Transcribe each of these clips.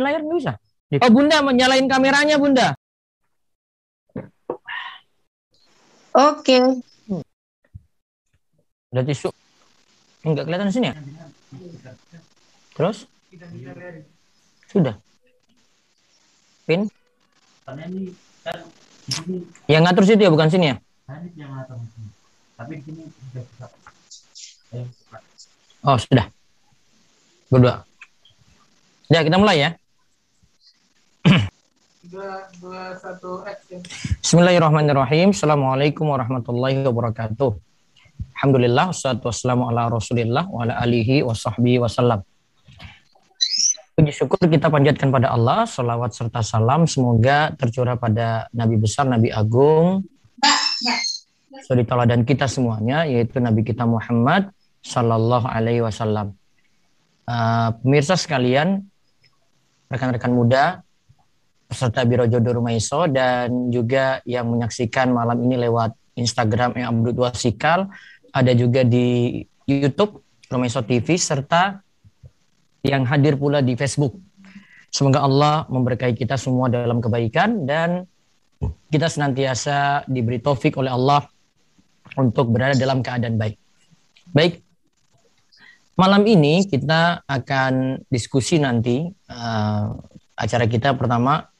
layar nggak bisa. Oh Bunda menyalain kameranya Bunda. Oke. Udah tisu. Enggak kelihatan di sini ya? Terus? Sudah. Pin? Yang ngatur situ ya bukan sini ya? Tapi di sini Oh, sudah. Berdua. Ya, kita mulai ya. Bismillahirrahmanirrahim. Assalamualaikum warahmatullahi wabarakatuh. Alhamdulillah, wassalatu wassalamu ala rasulillah wa ala alihi wa sahbihi wasallam. Puji syukur kita panjatkan pada Allah, salawat serta salam semoga tercurah pada Nabi besar, Nabi agung, suri dan kita semuanya, yaitu Nabi kita Muhammad Sallallahu Alaihi Wasallam. Uh, pemirsa sekalian, rekan-rekan muda, peserta Biro Jodoh Rumaiso dan juga yang menyaksikan malam ini lewat Instagram yang Abdul Wasikal, ada juga di YouTube Rumaiso TV serta yang hadir pula di Facebook. Semoga Allah memberkahi kita semua dalam kebaikan dan kita senantiasa diberi taufik oleh Allah untuk berada dalam keadaan baik. Baik, malam ini kita akan diskusi nanti uh, acara kita pertama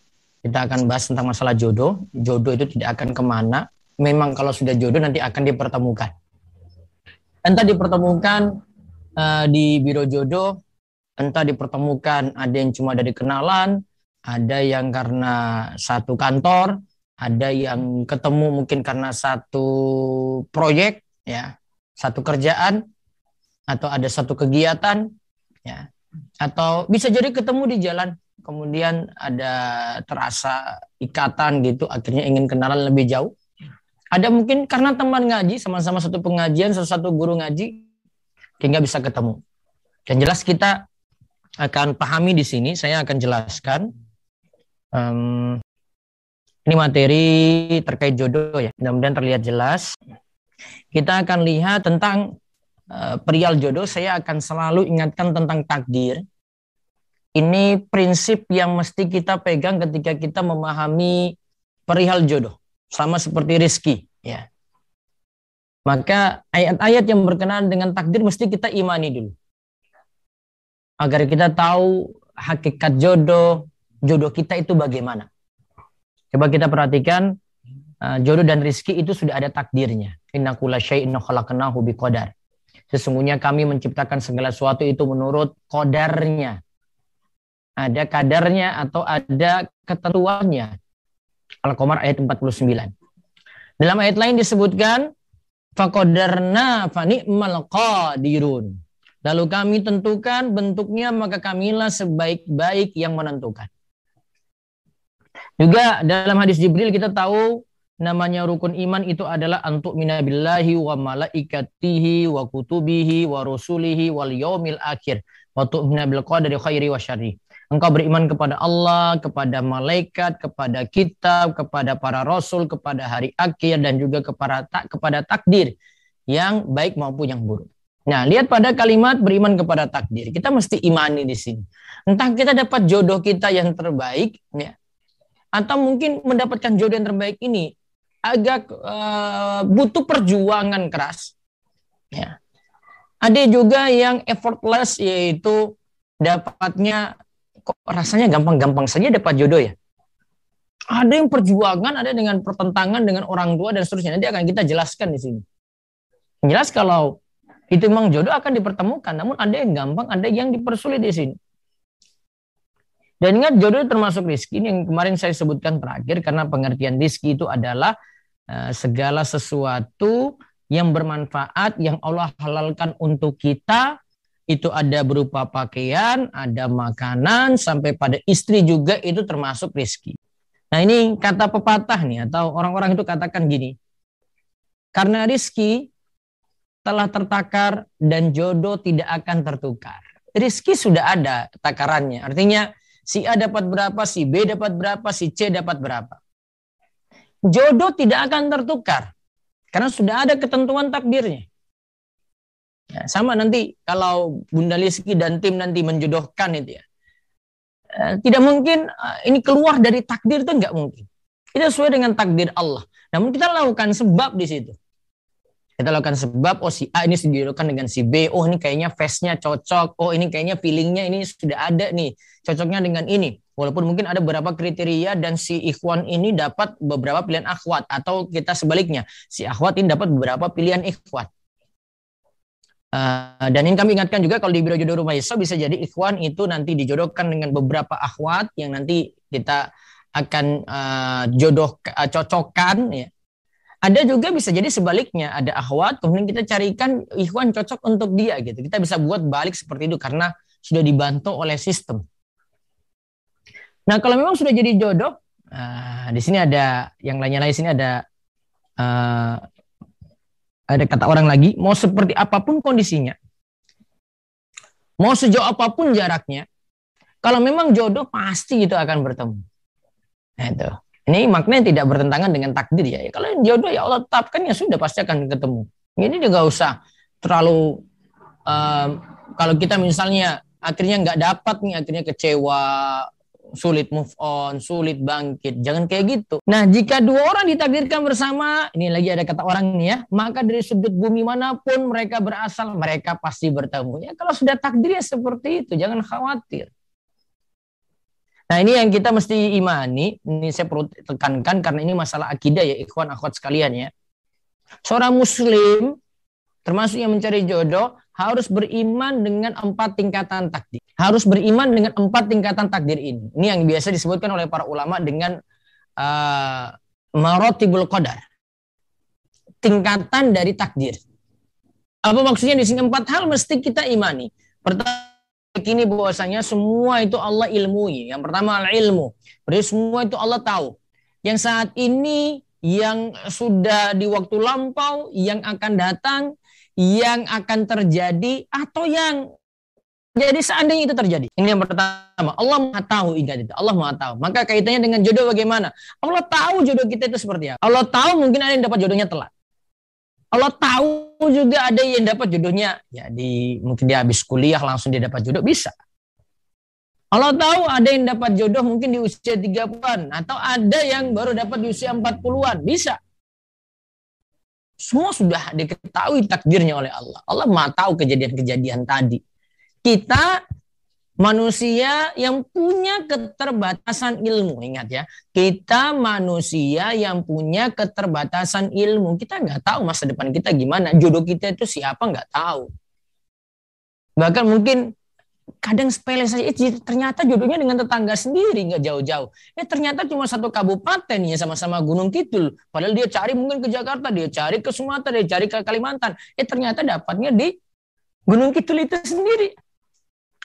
kita akan bahas tentang masalah jodoh. Jodoh itu tidak akan ke mana. Memang kalau sudah jodoh nanti akan dipertemukan. Entah dipertemukan uh, di biro jodoh, entah dipertemukan ada yang cuma dari kenalan, ada yang karena satu kantor, ada yang ketemu mungkin karena satu proyek, ya, satu kerjaan, atau ada satu kegiatan, ya, atau bisa jadi ketemu di jalan kemudian ada terasa ikatan gitu, akhirnya ingin kenalan lebih jauh. Ada mungkin karena teman ngaji, sama-sama satu pengajian, satu guru ngaji, hingga bisa ketemu. Yang jelas kita akan pahami di sini, saya akan jelaskan. Um, ini materi terkait jodoh ya, mudah-mudahan terlihat jelas. Kita akan lihat tentang uh, perial jodoh, saya akan selalu ingatkan tentang takdir ini prinsip yang mesti kita pegang ketika kita memahami perihal jodoh, sama seperti rizki. Ya. Maka ayat-ayat yang berkenaan dengan takdir mesti kita imani dulu. Agar kita tahu hakikat jodoh, jodoh kita itu bagaimana. Coba kita perhatikan, uh, jodoh dan rizki itu sudah ada takdirnya. Inna kula khalaqnahu biqadar. Sesungguhnya kami menciptakan segala sesuatu itu menurut kodarnya, ada kadarnya atau ada ketentuannya. Al-Qamar ayat 49. Dalam ayat lain disebutkan faqadarna fani'mal qadirun. Lalu kami tentukan bentuknya maka kamilah sebaik-baik yang menentukan. Juga dalam hadis Jibril kita tahu namanya rukun iman itu adalah antuk minabillahi wa malaikatihi wa kutubihi wa rusulihi wal yaumil akhir wa tu'mina bil qadari khairi wa syarri. Engkau beriman kepada Allah, kepada malaikat, kepada kitab, kepada para rasul, kepada hari akhir dan juga kepada tak kepada takdir yang baik maupun yang buruk. Nah, lihat pada kalimat beriman kepada takdir. Kita mesti imani di sini. Entah kita dapat jodoh kita yang terbaik ya. Atau mungkin mendapatkan jodoh yang terbaik ini agak uh, butuh perjuangan keras. Ya. Ada juga yang effortless yaitu dapatnya kok rasanya gampang-gampang saja dapat jodoh ya? Ada yang perjuangan, ada dengan pertentangan dengan orang tua dan seterusnya. Nanti akan kita jelaskan di sini. Jelas kalau itu memang jodoh akan dipertemukan, namun ada yang gampang, ada yang dipersulit di sini. Dan ingat jodoh termasuk rizki ini yang kemarin saya sebutkan terakhir karena pengertian rizki itu adalah uh, segala sesuatu yang bermanfaat yang Allah halalkan untuk kita itu ada berupa pakaian, ada makanan, sampai pada istri juga itu termasuk rizki. Nah ini kata pepatah nih, atau orang-orang itu katakan gini, karena rizki telah tertakar dan jodoh tidak akan tertukar. Rizki sudah ada takarannya, artinya si A dapat berapa, si B dapat berapa, si C dapat berapa. Jodoh tidak akan tertukar, karena sudah ada ketentuan takdirnya. Ya, sama nanti kalau Bunda Liski dan tim nanti menjodohkan itu ya. uh, tidak mungkin uh, ini keluar dari takdir itu enggak mungkin. Itu sesuai dengan takdir Allah. Namun kita lakukan sebab di situ. Kita lakukan sebab, oh si A ini dijodohkan dengan si B, oh ini kayaknya face-nya cocok, oh ini kayaknya feeling-nya ini sudah ada nih, cocoknya dengan ini. Walaupun mungkin ada beberapa kriteria dan si ikhwan ini dapat beberapa pilihan akhwat atau kita sebaliknya, si akhwat ini dapat beberapa pilihan ikhwat. Uh, dan ini kami ingatkan juga kalau di Biro Jodoh Rumah Isa bisa jadi ikhwan itu nanti dijodohkan dengan beberapa akhwat yang nanti kita akan uh, jodoh uh, cocokkan ya. Ada juga bisa jadi sebaliknya, ada akhwat kemudian kita carikan ikhwan cocok untuk dia gitu. Kita bisa buat balik seperti itu karena sudah dibantu oleh sistem. Nah, kalau memang sudah jadi jodoh, uh, di sini ada yang lainnya lain sini ada uh, ada kata orang lagi, mau seperti apa pun kondisinya, mau sejauh apa pun jaraknya, kalau memang jodoh pasti itu akan bertemu. Nah, itu. Ini maknanya tidak bertentangan dengan takdir ya. Kalau jodoh ya Allah tetapkan ya sudah pasti akan ketemu. Ini juga usah terlalu um, kalau kita misalnya akhirnya nggak dapat nih akhirnya kecewa sulit move on, sulit bangkit. Jangan kayak gitu. Nah, jika dua orang ditakdirkan bersama, ini lagi ada kata orang nih ya, maka dari sudut bumi mana pun mereka berasal, mereka pasti bertemu. Ya, kalau sudah takdir ya seperti itu, jangan khawatir. Nah, ini yang kita mesti imani, ini saya perlu tekankan karena ini masalah akidah ya, ikhwan akhwat sekalian ya. Seorang muslim termasuk yang mencari jodoh harus beriman dengan empat tingkatan takdir. Harus beriman dengan empat tingkatan takdir ini. Ini yang biasa disebutkan oleh para ulama dengan uh, marotibul qadar. Tingkatan dari takdir. Apa maksudnya di sini empat hal mesti kita imani. Pertama kini bahwasanya semua itu Allah ilmui. Yang pertama ilmu. Berarti semua itu Allah tahu. Yang saat ini yang sudah di waktu lampau, yang akan datang, yang akan terjadi atau yang jadi seandainya itu terjadi. Ini yang pertama. Allah Maha tahu ingat itu. Allah Maha tahu. Maka kaitannya dengan jodoh bagaimana? Allah tahu jodoh kita itu seperti apa. Allah tahu mungkin ada yang dapat jodohnya telat. Allah tahu juga ada yang dapat jodohnya ya di mungkin dia habis kuliah langsung dia dapat jodoh bisa. Allah tahu ada yang dapat jodoh mungkin di usia 30-an atau ada yang baru dapat di usia 40-an, bisa. Semua sudah diketahui takdirnya oleh Allah. Allah Maha tahu kejadian-kejadian tadi. Kita manusia yang punya keterbatasan ilmu. Ingat ya, kita manusia yang punya keterbatasan ilmu. Kita nggak tahu masa depan kita gimana. Jodoh kita itu siapa nggak tahu. Bahkan mungkin kadang sepele saja. Eh, ternyata jodohnya dengan tetangga sendiri nggak jauh-jauh. Eh ternyata cuma satu kabupaten ya sama-sama Gunung Kidul. Padahal dia cari mungkin ke Jakarta dia cari ke Sumatera dia cari ke Kalimantan. Eh ternyata dapatnya di Gunung Kidul itu sendiri.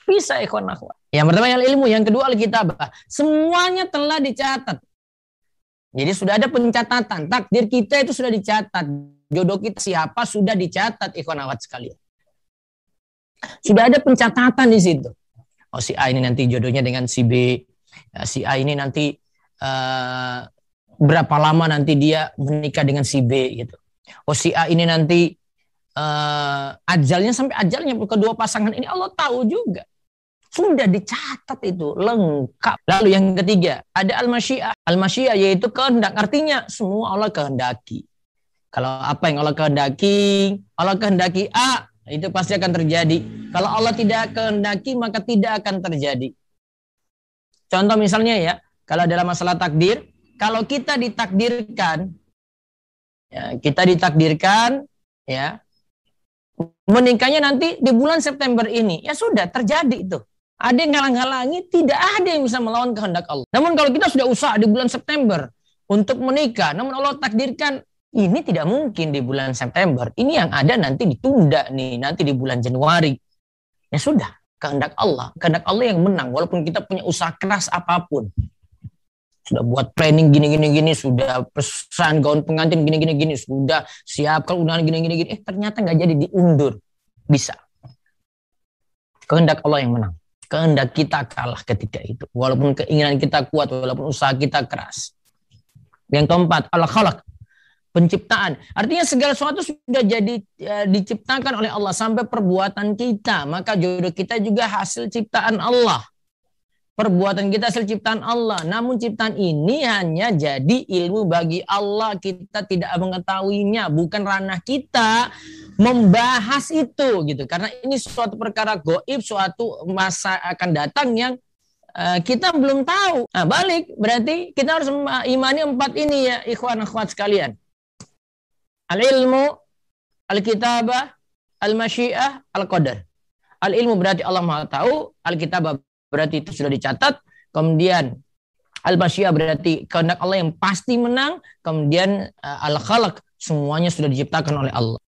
Bisa ikhwan akhwat. Yang pertama yang ilmu yang kedua alkitabah semuanya telah dicatat. Jadi sudah ada pencatatan. Takdir kita itu sudah dicatat. Jodoh kita siapa sudah dicatat ikhwan akhwat sekalian sudah ada pencatatan di situ. Oh si A ini nanti jodohnya dengan si B. Ya, si A ini nanti uh, berapa lama nanti dia menikah dengan si B gitu. Oh si A ini nanti uh, ajalnya sampai ajalnya kedua pasangan ini Allah tahu juga. Sudah dicatat itu lengkap. Lalu yang ketiga ada al-masyiah. Al-masyiah yaitu kehendak. Artinya semua Allah kehendaki. Kalau apa yang Allah kehendaki, Allah kehendaki A, itu pasti akan terjadi. Kalau Allah tidak kehendaki maka tidak akan terjadi. Contoh misalnya ya, kalau dalam masalah takdir, kalau kita ditakdirkan, ya, kita ditakdirkan, ya, menikahnya nanti di bulan September ini, ya sudah terjadi itu. Ada yang ngalang-halangi, tidak ada yang bisa melawan kehendak Allah. Namun kalau kita sudah usaha di bulan September untuk menikah, namun Allah takdirkan ini tidak mungkin di bulan September. Ini yang ada nanti ditunda nih, nanti di bulan Januari. Ya sudah, kehendak Allah. Kehendak Allah yang menang, walaupun kita punya usaha keras apa pun. Sudah buat planning gini-gini gini, sudah pesan gaun pengantin gini-gini gini, sudah siapkan undangan gini-gini gini. Eh ternyata nggak jadi diundur. Bisa. Kehendak Allah yang menang. Kehendak kita kalah ketika itu. Walaupun keinginan kita kuat, walaupun usaha kita keras. Yang keempat, Allah khalaq penciptaan. Artinya segala sesuatu sudah jadi ya, diciptakan oleh Allah sampai perbuatan kita. Maka jodoh kita juga hasil ciptaan Allah. perbuatan kita hasil ciptaan Allah. Namun ciptaan ini hanya jadi ilmu bagi Allah. Kita tidak mengetahuinya, bukan ranah kita membahas itu gitu. Karena ini suatu perkara goib, suatu masa akan datang yang uh, kita belum tahu. Nah, balik berarti kita harus imani empat ini ya, ikhwan akhwat sekalian. Al-ilmu, al-kitabah, al-masyiah, al-qadar. Al-ilmu berarti Allah Maha tahu, al-kitabah berarti itu sudah dicatat. Kemudian al-masyiah berarti kehendak Allah yang pasti menang. Kemudian uh, al-khalaq semuanya sudah diciptakan oleh Allah.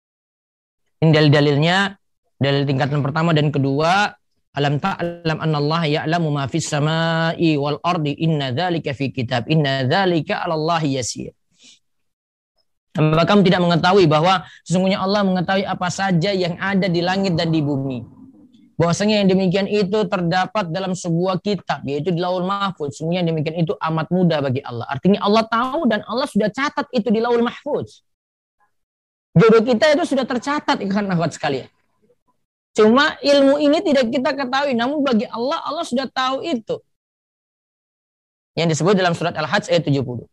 Ini dalil-dalilnya dalil tingkatan pertama dan kedua alam ta'lam anna Allah ya'lamu ma fis samai wal ardi inna dzalika fi kitab inna dzalika 'ala Allah yasir. Apakah kamu tidak mengetahui bahwa sesungguhnya Allah mengetahui apa saja yang ada di langit dan di bumi? Bahwasanya yang demikian itu terdapat dalam sebuah kitab yaitu di Laul Mahfuz. Semuanya yang demikian itu amat mudah bagi Allah. Artinya Allah tahu dan Allah sudah catat itu di Laul Mahfuz. Jodoh kita itu sudah tercatat ikan akhwat sekalian. Cuma ilmu ini tidak kita ketahui, namun bagi Allah Allah sudah tahu itu. Yang disebut dalam surat Al-Hajj ayat 70.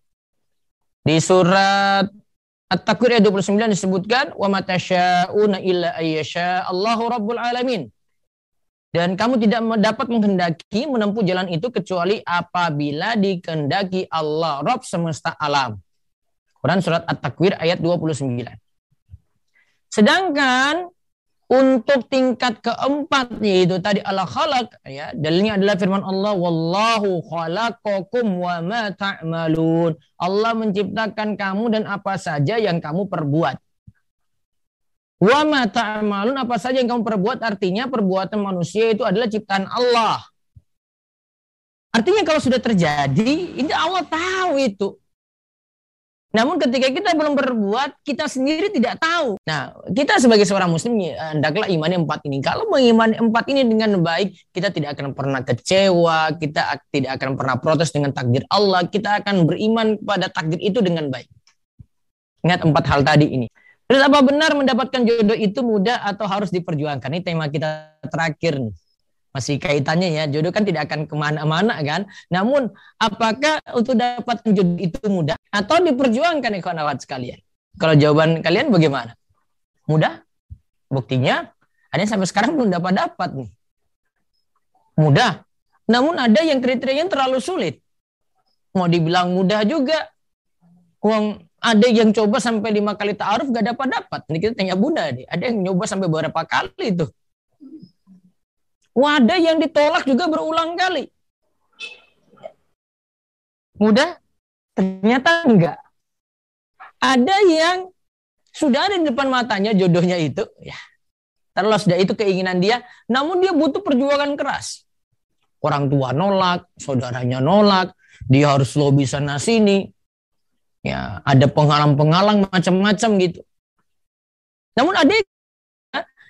Di surat At-Takwir ayat 29 disebutkan wa matasyauna illa ayyasha Allahu rabbul alamin. Dan kamu tidak dapat menghendaki menempuh jalan itu kecuali apabila dikehendaki Allah, Rob semesta alam. Quran Surat At-Takwir ayat 29. Sedangkan untuk tingkat keempat yaitu tadi Allah khalaq ya dalilnya adalah firman Allah wallahu khalaqakum wa ma ta'malun Allah menciptakan kamu dan apa saja yang kamu perbuat Wa ma ta'malun apa saja yang kamu perbuat artinya perbuatan manusia itu adalah ciptaan Allah. Artinya kalau sudah terjadi, ini Allah tahu itu. Namun ketika kita belum berbuat, kita sendiri tidak tahu. Nah, kita sebagai seorang muslim, ya, hendaklah imani empat ini. Kalau mengimani empat ini dengan baik, kita tidak akan pernah kecewa, kita tidak akan pernah protes dengan takdir Allah, kita akan beriman pada takdir itu dengan baik. Ingat empat hal tadi ini. Terus apa benar mendapatkan jodoh itu mudah atau harus diperjuangkan? Ini tema kita terakhir nih. Masih kaitannya ya, jodoh kan tidak akan ke mana-mana kan. Namun apakah untuk dapatkan jodoh itu mudah atau diperjuangkan ikhwan awat sekalian? Kalau jawaban kalian bagaimana? Mudah? Buktinya ada sampai sekarang belum dapat dapat nih. Mudah. Namun ada yang kriterianya terlalu sulit. Mau dibilang mudah juga. Uang ada yang coba sampai lima kali ta'aruf gak dapat dapat. Ini kita tanya Bunda nih. Ada yang nyoba sampai beberapa kali itu. Wah, ada yang ditolak juga berulang kali. Mudah? Ternyata enggak. Ada yang sudah ada di depan matanya jodohnya itu, ya. Terlalu sudah itu keinginan dia, namun dia butuh perjuangan keras. Orang tua nolak, saudaranya nolak, dia harus lobby sana sini, ya ada penghalang-penghalang macam-macam gitu. Namun ada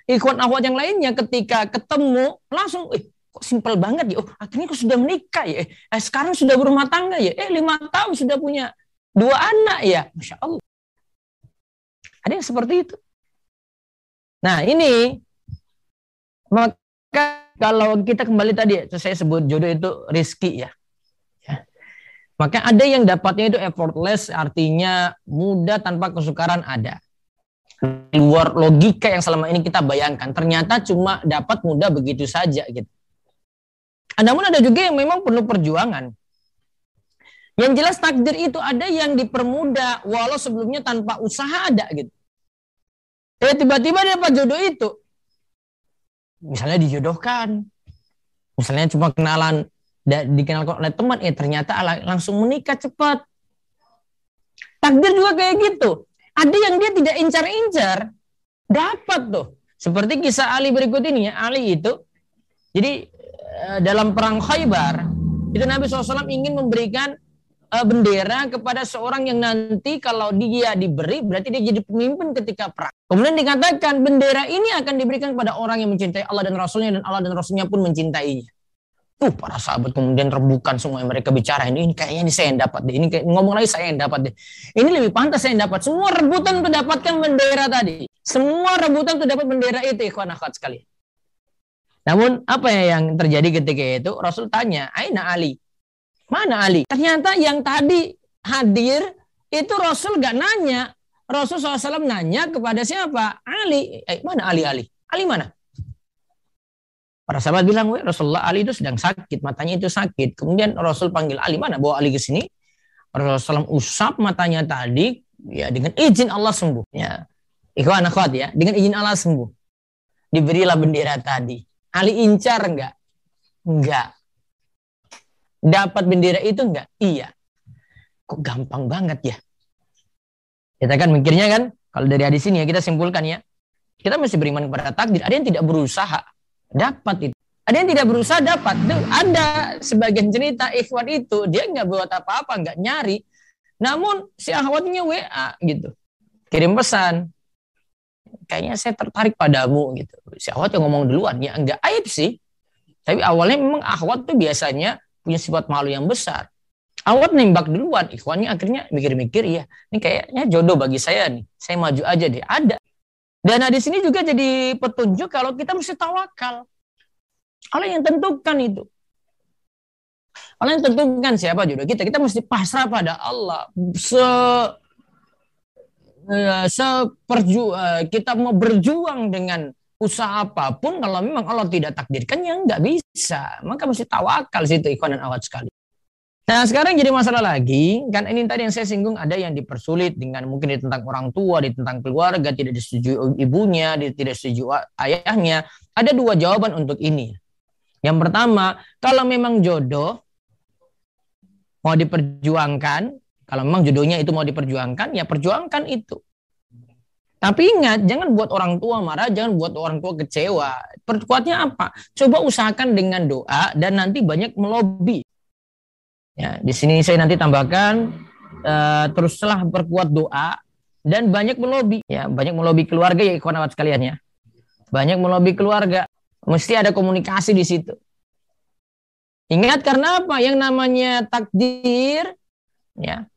ikut akhwat yang lainnya ketika ketemu langsung, eh, kok simpel banget ya, oh akhirnya kok sudah menikah ya, eh, sekarang sudah berumah tangga ya, eh lima tahun sudah punya dua anak ya, masya Allah. Ada yang seperti itu. Nah ini maka kalau kita kembali tadi saya sebut jodoh itu rizki ya. Maka ada yang dapatnya itu effortless, artinya mudah tanpa kesukaran ada. Luar logika yang selama ini kita bayangkan, ternyata cuma dapat mudah begitu saja gitu. Namun ada juga yang memang perlu perjuangan. Yang jelas takdir itu ada yang dipermudah walau sebelumnya tanpa usaha ada gitu. Eh tiba-tiba dapat jodoh itu. Misalnya dijodohkan. Misalnya cuma kenalan dikenalkan oleh teman, eh ternyata langsung menikah cepat. Takdir juga kayak gitu. Ada yang dia tidak incar-incar, dapat tuh. Seperti kisah Ali berikut ini ya. Ali itu, jadi eh, dalam perang Khaybar, itu Nabi SAW ingin memberikan eh, bendera kepada seorang yang nanti kalau dia diberi, berarti dia jadi pemimpin ketika perang. Kemudian dikatakan bendera ini akan diberikan kepada orang yang mencintai Allah dan Rasulnya, dan Allah dan Rasulnya pun mencintainya. Uh, para sahabat kemudian rebukan semua yang mereka bicara ini, ini kayaknya ini saya yang dapat deh. Ini kayak, ngomong lagi saya yang dapat deh. Ini lebih pantas saya yang dapat. Semua rebutan untuk dapatkan bendera tadi. Semua rebutan untuk dapat bendera itu ikhwan akhwat sekali. Namun apa ya yang terjadi ketika itu? Rasul tanya, Aina Ali? Mana Ali? Ternyata yang tadi hadir itu Rasul gak nanya. Rasul SAW nanya kepada siapa? Ali. Eh, mana Ali Ali? Ali mana? Para sahabat bilang, Rasulullah Ali itu sedang sakit, matanya itu sakit. Kemudian Rasul panggil Ali, mana bawa Ali ke sini? Rasulullah SAW usap matanya tadi, ya dengan izin Allah sembuh. Ya. Ikhwan akhwat ya, dengan izin Allah sembuh. Diberilah bendera tadi. Ali incar enggak? Enggak. Dapat bendera itu enggak? Iya. Kok gampang banget ya? Kita kan mikirnya kan, kalau dari hadis ini ya kita simpulkan ya, kita mesti beriman kepada takdir. Ada yang tidak berusaha, dapat itu. Ada yang tidak berusaha dapat. Tuh, ada sebagian cerita ikhwan itu dia nggak buat apa-apa, nggak nyari. Namun si ahwatnya WA gitu. Kirim pesan. Kayaknya saya tertarik padamu gitu. Si ahwat yang ngomong duluan ya enggak aib sih. Tapi awalnya memang ahwat tuh biasanya punya sifat malu yang besar. Ahwat nembak duluan, ikhwannya akhirnya mikir-mikir ya, ini kayaknya jodoh bagi saya nih. Saya maju aja deh. Ada. Dan nah, di sini juga jadi petunjuk kalau kita mesti tawakal. Allah yang tentukan itu. Allah yang tentukan siapa jodoh kita. Kita mesti pasrah pada Allah. Se ya, seperju eh, kita mau berjuang dengan usaha apa pun kalau memang Allah tidak takdirkan ya nggak bisa maka mesti tawakal situ ikhwan dan awat sekali Nah sekarang jadi masalah lagi, kan ini tadi yang saya singgung ada yang dipersulit dengan mungkin di tentang orang tua, di tentang keluarga, tidak disetujui ibunya, tidak disetujui ayahnya. Ada dua jawaban untuk ini. Yang pertama, kalau memang jodoh mau diperjuangkan, kalau memang jodohnya itu mau diperjuangkan, ya perjuangkan itu. Tapi ingat, jangan buat orang tua marah, jangan buat orang tua kecewa. Perkuatnya apa? Coba usahakan dengan doa dan nanti banyak melobi. Ya, di sini saya nanti tambahkan uh, teruslah berkuat doa dan banyak melobi ya, banyak melobi keluarga ya ikhwan awat sekalian ya. Banyak melobi keluarga. Mesti ada komunikasi di situ. Ingat karena apa? Yang namanya takdir ya.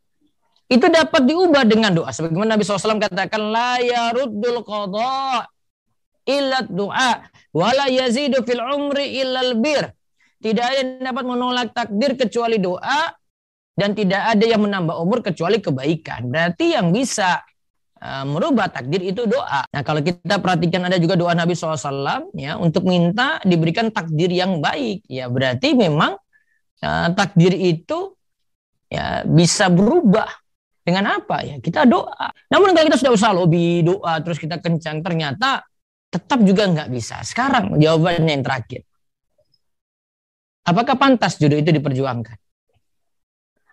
Itu dapat diubah dengan doa. Sebagaimana Nabi SAW katakan la yaruddul qadha illa doa wala yazidu fil umri illa bir. Tidak ada yang dapat menolak takdir kecuali doa dan tidak ada yang menambah umur kecuali kebaikan. Berarti yang bisa uh, merubah takdir itu doa. Nah kalau kita perhatikan ada juga doa Nabi SAW ya untuk minta diberikan takdir yang baik. Ya berarti memang uh, takdir itu ya bisa berubah dengan apa ya kita doa. Namun kalau kita sudah usaha lobby doa terus kita kencang ternyata tetap juga nggak bisa. Sekarang jawabannya yang terakhir. Apakah pantas jodoh itu diperjuangkan?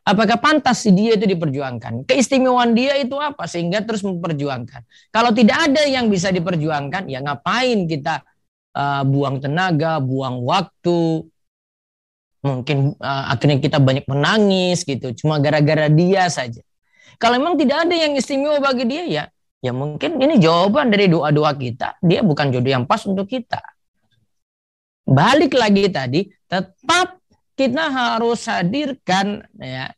Apakah pantas dia itu diperjuangkan? Keistimewaan dia itu apa sehingga terus memperjuangkan? Kalau tidak ada yang bisa diperjuangkan, ya ngapain kita uh, buang tenaga, buang waktu? Mungkin uh, akhirnya kita banyak menangis gitu, cuma gara-gara dia saja. Kalau memang tidak ada yang istimewa bagi dia ya, ya mungkin ini jawaban dari doa-doa kita. Dia bukan jodoh yang pas untuk kita. Balik lagi tadi, tetap kita harus hadirkan ya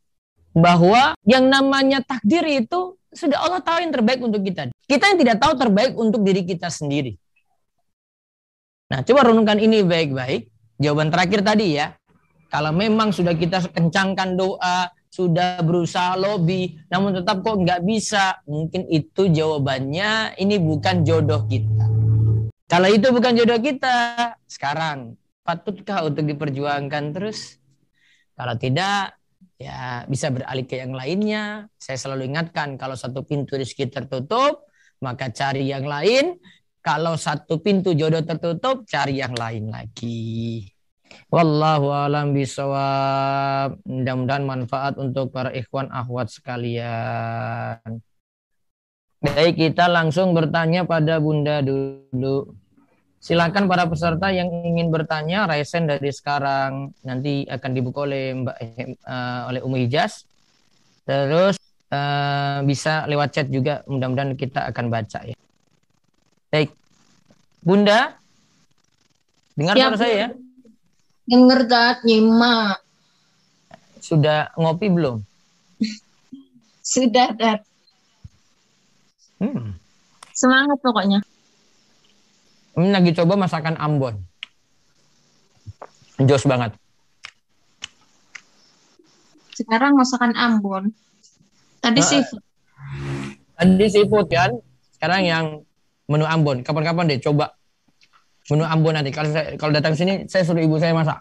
bahwa yang namanya takdir itu sudah Allah tahu yang terbaik untuk kita. Kita yang tidak tahu terbaik untuk diri kita sendiri. Nah, coba renungkan ini baik-baik. Jawaban terakhir tadi ya. Kalau memang sudah kita kencangkan doa, sudah berusaha lobby, namun tetap kok nggak bisa, mungkin itu jawabannya ini bukan jodoh kita. Kalau itu bukan jodoh kita, sekarang patutkah untuk diperjuangkan terus? Kalau tidak, ya bisa beralih ke yang lainnya. Saya selalu ingatkan kalau satu pintu rezeki tertutup, maka cari yang lain. Kalau satu pintu jodoh tertutup, cari yang lain lagi. Wallahu alam bisawab. Mudah-mudahan manfaat untuk para ikhwan akhwat sekalian. Baik, kita langsung bertanya pada Bunda dulu. Silakan para peserta yang ingin bertanya, raisen dari sekarang nanti akan dibuka oleh Mbak uh, oleh Umi Hijaz. Terus uh, bisa lewat chat juga, mudah-mudahan kita akan baca ya. Baik. Bunda, dengar suara saya ya? Dengar, dat, nyimak. Sudah ngopi belum? Sudah, dat. Hmm. Semangat pokoknya. Ini lagi coba masakan Ambon. Jos banget. Sekarang masakan Ambon. Tadi Ah, seafood. Tadi seafood kan, sekarang yang menu Ambon. Kapan-kapan deh coba menu Ambon nanti. Kalau saya, kalau datang sini, saya suruh ibu saya masak.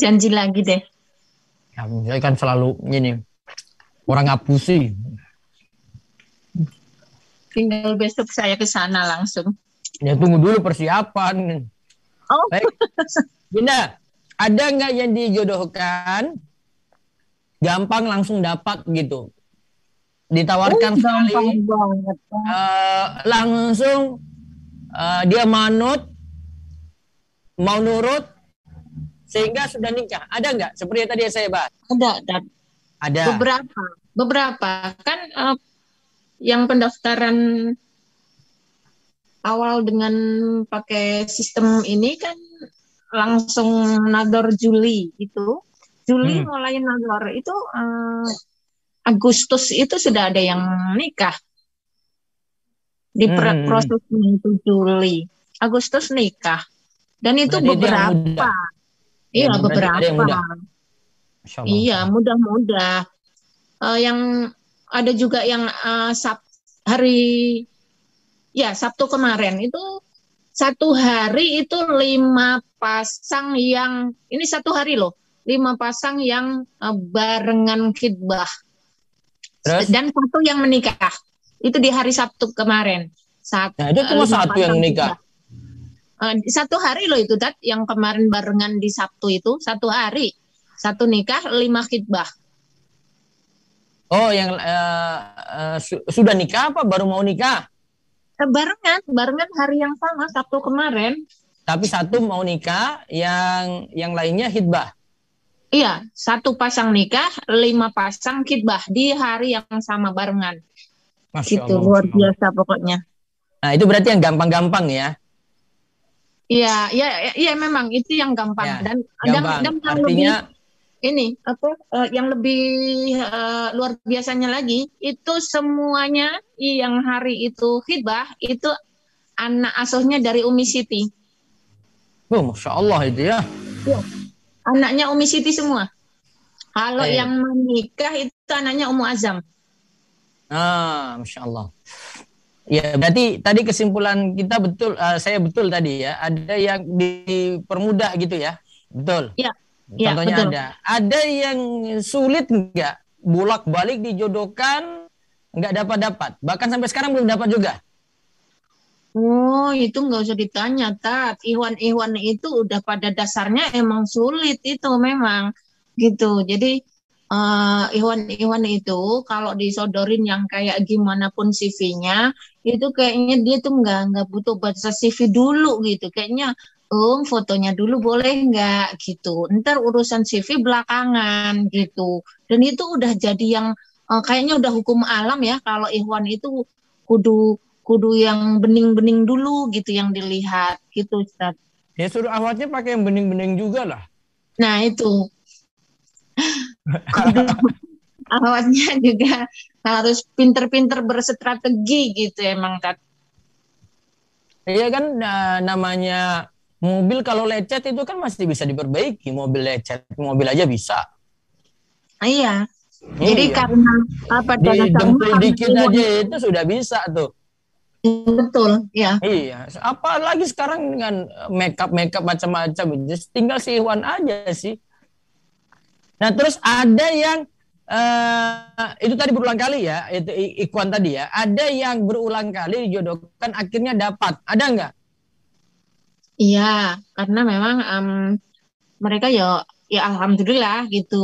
Janji lagi deh. Ya, saya kan selalu ini orang ngapusi. Tinggal besok saya ke sana langsung. Ya tunggu dulu persiapan. Oh, Baik. Bunda, ada nggak yang dijodohkan gampang langsung dapat gitu? Ditawarkan sekali, gampang banget. eh, langsung eh, dia manut, mau nurut, sehingga sudah nikah. Ada nggak? Seperti yang tadi yang saya bahas. Ada, ada Ada. beberapa. Beberapa. Kan eh, yang pendaftaran awal dengan pakai sistem ini kan langsung nador Juli itu. Juli Hmm. mulai nador itu eh, Agustus itu sudah ada yang nikah. Di Hmm, hmm, hmm. prosesnya itu Juli. Agustus nikah. Dan itu Berarti beberapa. Iya, Ya, beberapa. muda. Masya Allah. Iya, mudah-mudah. Eh, yang ada juga yang eh, Sab hari ya Sabtu kemarin itu satu hari itu lima pasang yang ini satu hari loh, lima pasang yang eh, barengan khidbah Terus? dan satu yang menikah. Itu di hari Sabtu kemarin. Sat- Nah, itu cuma lima satu yang menikah. Eh, satu hari loh itu dat yang kemarin barengan di Sabtu itu satu hari satu nikah lima khidbah Oh, yang eh, eh, su- sudah nikah apa baru mau nikah? Eh, barengan barengan hari yang sama Sabtu kemarin Tapi satu mau nikah, yang yang lainnya hitbah. iya satu pasang nikah lima pasang khidbah di hari yang sama barengan Masya gitu Allah, luar biasa pokoknya Nah, itu berarti yang gampang-gampang ya. iya iya iya, memang itu yang gampang Ya, dan dan, Gampang. dan yang lebih Artinya ini apa eh, yang lebih eh, luar biasanya lagi itu semuanya yang hari itu khidbah itu anak asuhnya dari Umi Siti oh, Masya Allah itu ya. anaknya Umi Siti semua kalau Eh. yang menikah itu anaknya Umu Azam Ah, Masya Allah. Ya, berarti tadi kesimpulan kita betul, eh, saya betul tadi ya. Ada yang dipermudah gitu ya. Betul. Iya, iya, Contohnya betul. ada. Ada yang sulit enggak? Bolak-balik dijodohkan nggak dapat-dapat. Bahkan sampai sekarang belum dapat juga. Oh, itu nggak usah ditanya, Tat. Iwan-Iwan itu udah pada dasarnya emang sulit itu memang gitu. Jadi eh, Iwan-Iwan itu kalau disodorin yang kayak gimana pun CV-nya, itu kayaknya dia tuh nggak nggak butuh baca CV dulu gitu. Kayaknya, um fotonya dulu boleh nggak gitu. Ntar urusan CV belakangan gitu. Dan itu udah jadi yang eh, kayaknya udah hukum alam ya kalau Iwan itu kudu kudu yang bening-bening dulu gitu yang dilihat gitu Ustaz. Ya suruh awatnya pakai yang bening-bening juga lah. Nah itu kudu awalnya juga harus pinter-pinter berstrategi gitu emang Tat. Iya kan nah, namanya mobil kalau lecet itu kan masih bisa diperbaiki. Mobil lecet, mobil aja bisa. Ah, Iya. Jadi Iya. karena apa di dempul dikit aja itu sudah bisa tuh. betul ya. Iya, apalagi sekarang dengan makeup makeup macam-macam, tinggal si Iwan aja sih. Nah terus ada yang eh itu tadi berulang kali ya, itu I- Ikhwan tadi ya. Ada yang berulang kali dijodohkan akhirnya dapat, ada nggak? Iya, karena memang em, mereka ya ya alhamdulillah gitu.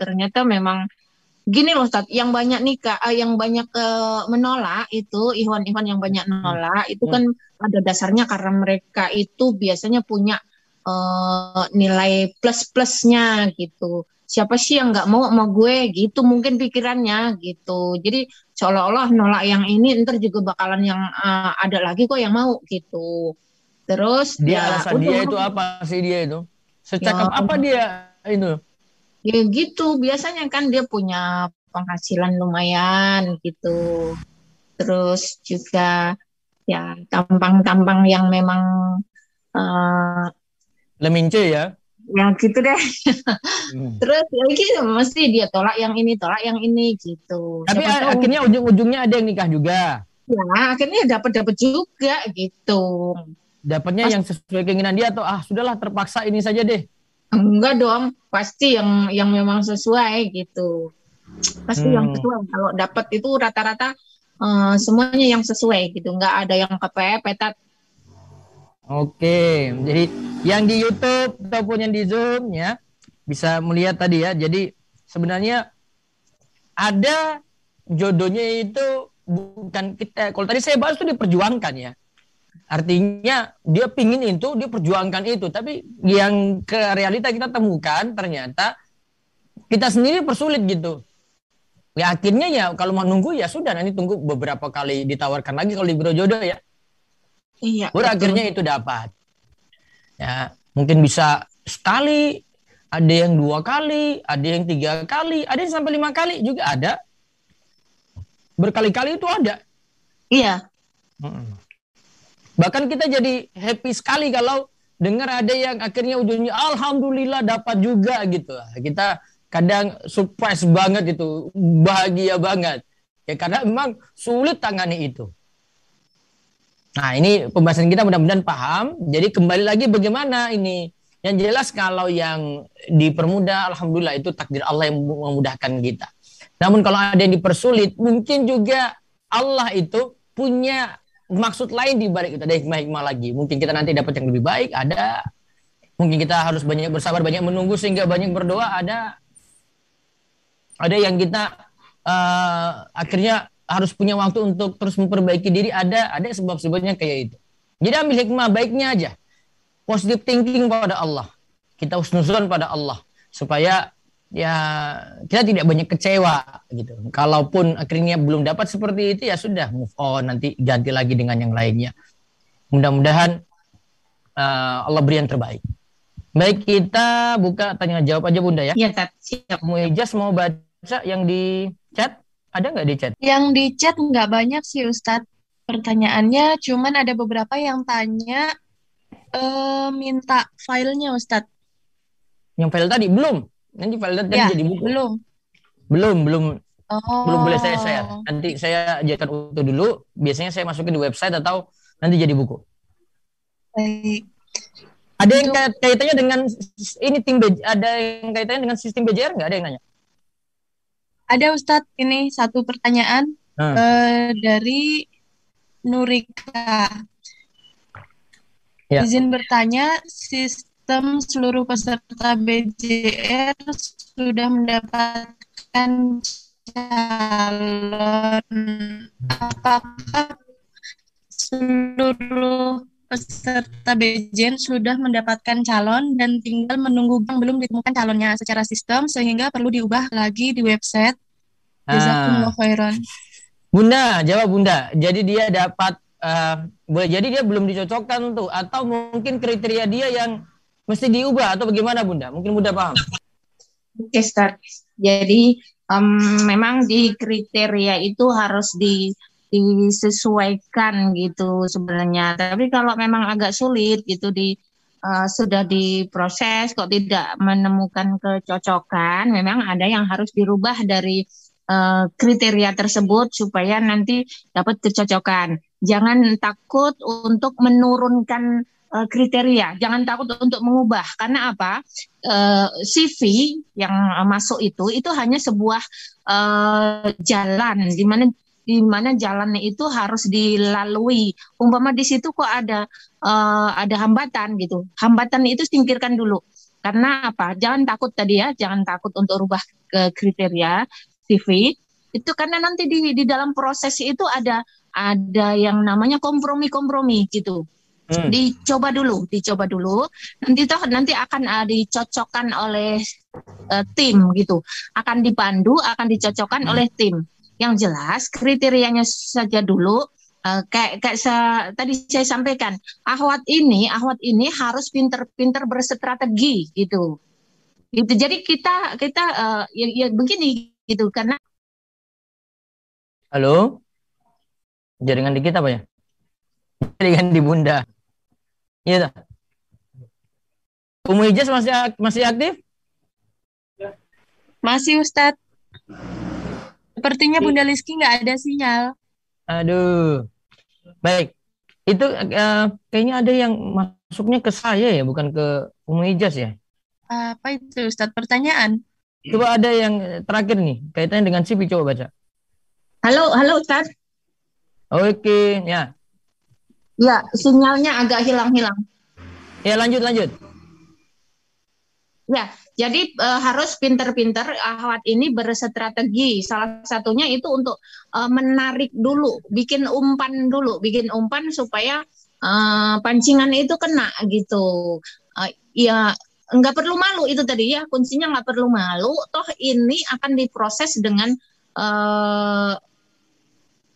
Ternyata memang gini loh Ustaz, yang banyak nikah, eh, yang banyak eh, menolak itu Ikhwan-Ikhwan yang banyak menolak itu Hmm. kan pada dasarnya karena mereka itu biasanya punya eh, nilai plus-plusnya gitu. Siapa sih yang nggak mau sama gue gitu mungkin pikirannya gitu. Jadi seolah-olah nolak yang ini ntar juga bakalan yang eh, ada lagi kok yang mau gitu. Terus Dia ya alasan dia itu apa sih dia itu? Secakap Ya. apa dia itu? Ya gitu, biasanya kan dia punya penghasilan lumayan gitu. Terus juga ya tampang-tampang yang memang eh, Lemince ya. yang gitu deh. hmm. Terus ya mesti dia tolak yang ini, tolak yang ini gitu. Tapi Siapa akhirnya ujung-ujungnya ada yang nikah juga. Ya, akhirnya dapat dapat juga gitu. Dapatnya yang sesuai keinginan dia atau ah sudahlah terpaksa ini saja deh. Enggak dong, pasti yang yang memang sesuai gitu. Pasti hmm. yang sesuai. Kalau dapat itu rata-rata uh, semuanya yang sesuai gitu, enggak ada yang kepepet Oke, jadi yang di YouTube ataupun yang di Zoom ya bisa melihat tadi ya. Jadi sebenarnya ada jodohnya itu bukan kita. Kalau tadi saya bahas itu diperjuangkan ya. Artinya dia pingin itu, dia perjuangkan itu. Tapi yang ke realita kita temukan ternyata kita sendiri persulit gitu. Ya akhirnya ya kalau mau nunggu ya sudah nanti tunggu beberapa kali ditawarkan lagi kalau di jodoh ya. Iya. Baru akhirnya itu dapat. Ya, mungkin bisa sekali, ada yang dua kali, ada yang tiga kali, ada yang sampai lima kali juga ada. Berkali-kali itu ada. Iya. Bahkan kita jadi happy sekali kalau dengar ada yang akhirnya ujungnya alhamdulillah dapat juga gitu. Kita kadang surprise banget itu, bahagia banget. Ya karena memang sulit tangani itu. Nah, ini pembahasan kita mudah-mudahan paham. Jadi kembali lagi bagaimana ini? Yang jelas kalau yang dipermudah, alhamdulillah itu takdir Allah yang memudahkan kita. Namun kalau ada yang dipersulit, mungkin juga Allah itu punya maksud lain di balik itu. Ada hikmah-hikmah lagi. Mungkin kita nanti dapat yang lebih baik, ada. Mungkin kita harus banyak bersabar, banyak menunggu sehingga banyak berdoa, ada. Ada yang kita uh, akhirnya harus punya waktu untuk terus memperbaiki diri ada ada sebab-sebabnya kayak itu. Jadi ambil hikmah baiknya aja. Positive thinking pada Allah. Kita husnuzon pada Allah supaya ya kita tidak banyak kecewa gitu. Kalaupun akhirnya belum dapat seperti itu ya sudah move on nanti ganti lagi dengan yang lainnya. Mudah-mudahan uh, Allah beri yang terbaik. Baik kita buka tanya jawab aja Bunda ya. Iya, siap. Mau ijaz mau baca yang di chat? Ada nggak di chat? Yang di chat nggak banyak sih Ustadz pertanyaannya, cuman ada beberapa yang tanya uh, minta filenya Ustadz. Yang file tadi belum? Nanti tadi ya, jadi buku. Belum. Belum, belum. Oh. Belum boleh saya share. Nanti saya jadikan utuh dulu. Biasanya saya masukin di website atau nanti jadi buku. Baik. Ada yang kaitannya dengan ini tim BJ, ada yang kaitannya dengan sistem BJR nggak? Ada yang nanya? Ada Ustadz ini satu pertanyaan hmm. uh, dari Nurika. Ya. Izin bertanya, sistem seluruh peserta BJR sudah mendapatkan calon apakah seluruh peserta BJN sudah mendapatkan calon dan tinggal menunggu bank belum ditemukan calonnya secara sistem sehingga perlu diubah lagi di website. Khairan. Bunda, jawab Bunda. Jadi dia dapat uh, jadi dia belum dicocokkan tuh atau mungkin kriteria dia yang mesti diubah atau bagaimana Bunda? Mungkin Bunda paham. Oke, start. Jadi um, memang di kriteria itu harus di disesuaikan gitu sebenarnya. Tapi kalau memang agak sulit gitu di uh, sudah diproses kok tidak menemukan kecocokan, memang ada yang harus dirubah dari uh, kriteria tersebut supaya nanti dapat kecocokan. Jangan takut untuk menurunkan uh, kriteria, jangan takut untuk mengubah karena apa? Uh, CV yang masuk itu itu hanya sebuah uh, jalan di mana di mana jalannya itu harus dilalui. Umpama di situ kok ada uh, ada hambatan gitu. Hambatan itu singkirkan dulu. Karena apa? Jangan takut tadi ya, jangan takut untuk rubah ke kriteria CV. Itu karena nanti di di dalam proses itu ada ada yang namanya kompromi-kompromi gitu. Hmm. Dicoba dulu, dicoba dulu. Nanti toh nanti akan uh, dicocokkan oleh uh, tim gitu. Akan dipandu, akan dicocokkan hmm. oleh tim yang jelas kriterianya saja dulu uh, kayak kayak se tadi saya sampaikan ahwat ini ahwat ini harus pinter-pinter berstrategi gitu gitu jadi kita kita uh, ya, ya begini gitu karena halo jaringan di kita apa ya jaringan di bunda iya Umu Ijaz masih masih aktif? Masih Ustadz. Sepertinya Bunda Liski nggak ada sinyal. Aduh. Baik. Itu uh, kayaknya ada yang masuknya ke saya ya, bukan ke Umu Ijaz ya? Apa itu Ustadz? Pertanyaan? Coba ada yang terakhir nih, kaitannya dengan Sipi, coba baca. Halo, halo Ustadz. Oke, ya. Ya, sinyalnya agak hilang-hilang. Ya, lanjut, lanjut. Ya, jadi uh, harus pinter-pinter ahwat ini berstrategi. Salah satunya itu untuk uh, menarik dulu, bikin umpan dulu, bikin umpan supaya uh, pancingan itu kena gitu. Uh, ya nggak perlu malu itu tadi ya kuncinya nggak perlu malu. Toh ini akan diproses dengan uh,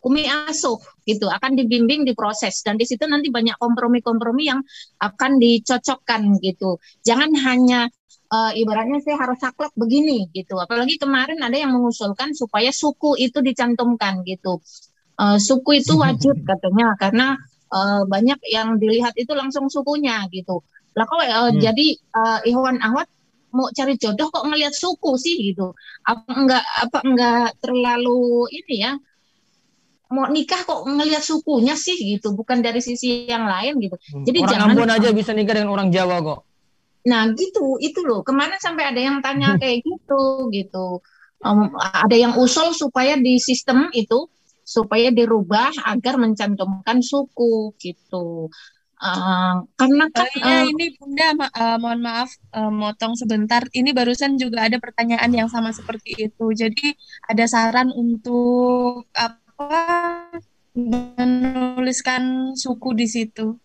kumi asuh gitu akan dibimbing diproses dan di situ nanti banyak kompromi-kompromi yang akan dicocokkan gitu jangan hanya uh, ibaratnya saya harus saklek begini gitu. Apalagi kemarin ada yang mengusulkan supaya suku itu dicantumkan gitu. Uh, suku itu wajib katanya karena uh, banyak yang dilihat itu langsung sukunya gitu. Lah kok uh, hmm. jadi uh, Ikhwan Ahwat mau cari jodoh kok ngelihat suku sih gitu. Apa enggak apa enggak terlalu ini ya mau nikah kok ngelihat sukunya sih gitu, bukan dari sisi yang lain gitu. Hmm. Jadi orang jangan Ambon aja bisa nikah dengan orang Jawa kok. Nah gitu itu loh kemarin sampai ada yang tanya kayak gitu gitu. Um, ada yang usul supaya di sistem itu supaya dirubah agar mencantumkan suku gitu. Uh, karena kan uh, ini Bunda ma uh, mohon maaf uh, motong sebentar. Ini barusan juga ada pertanyaan yang sama seperti itu. Jadi ada saran untuk apa menuliskan suku di situ.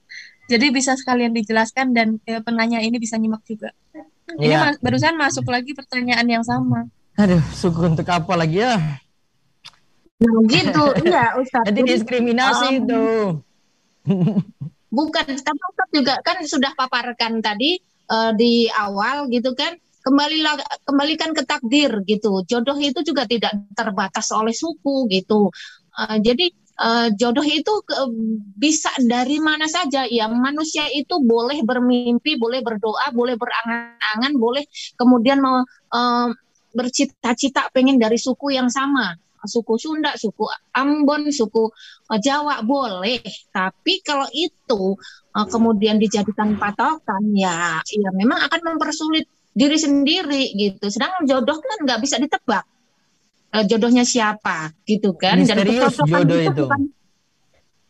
Jadi bisa sekalian dijelaskan dan ya, penanya ini bisa nyimak juga. Ini ya. ma barusan masuk lagi pertanyaan yang sama. Aduh, suku untuk apa lagi ya? Nah, gitu. Iya, Ustaz. Jadi diskriminasi um, itu. bukan, tapi Ustaz juga kan sudah paparkan tadi uh, di awal gitu kan. Kembali kembalikan ke takdir gitu. Jodoh itu juga tidak terbatas oleh suku gitu. Uh, jadi uh, jodoh itu ke, bisa dari mana saja. Ya manusia itu boleh bermimpi boleh berdoa boleh berangan-angan boleh kemudian mau uh, bercita-cita pengen dari suku yang sama. Suku Sunda, suku Ambon, suku uh, Jawa boleh, tapi kalau itu uh, kemudian dijadikan patokan ya, ya memang akan mempersulit diri sendiri gitu. Sedangkan jodoh kan nggak bisa ditebak uh, jodohnya siapa gitu kan? Misterius dan jodoh itu, itu. Bukan,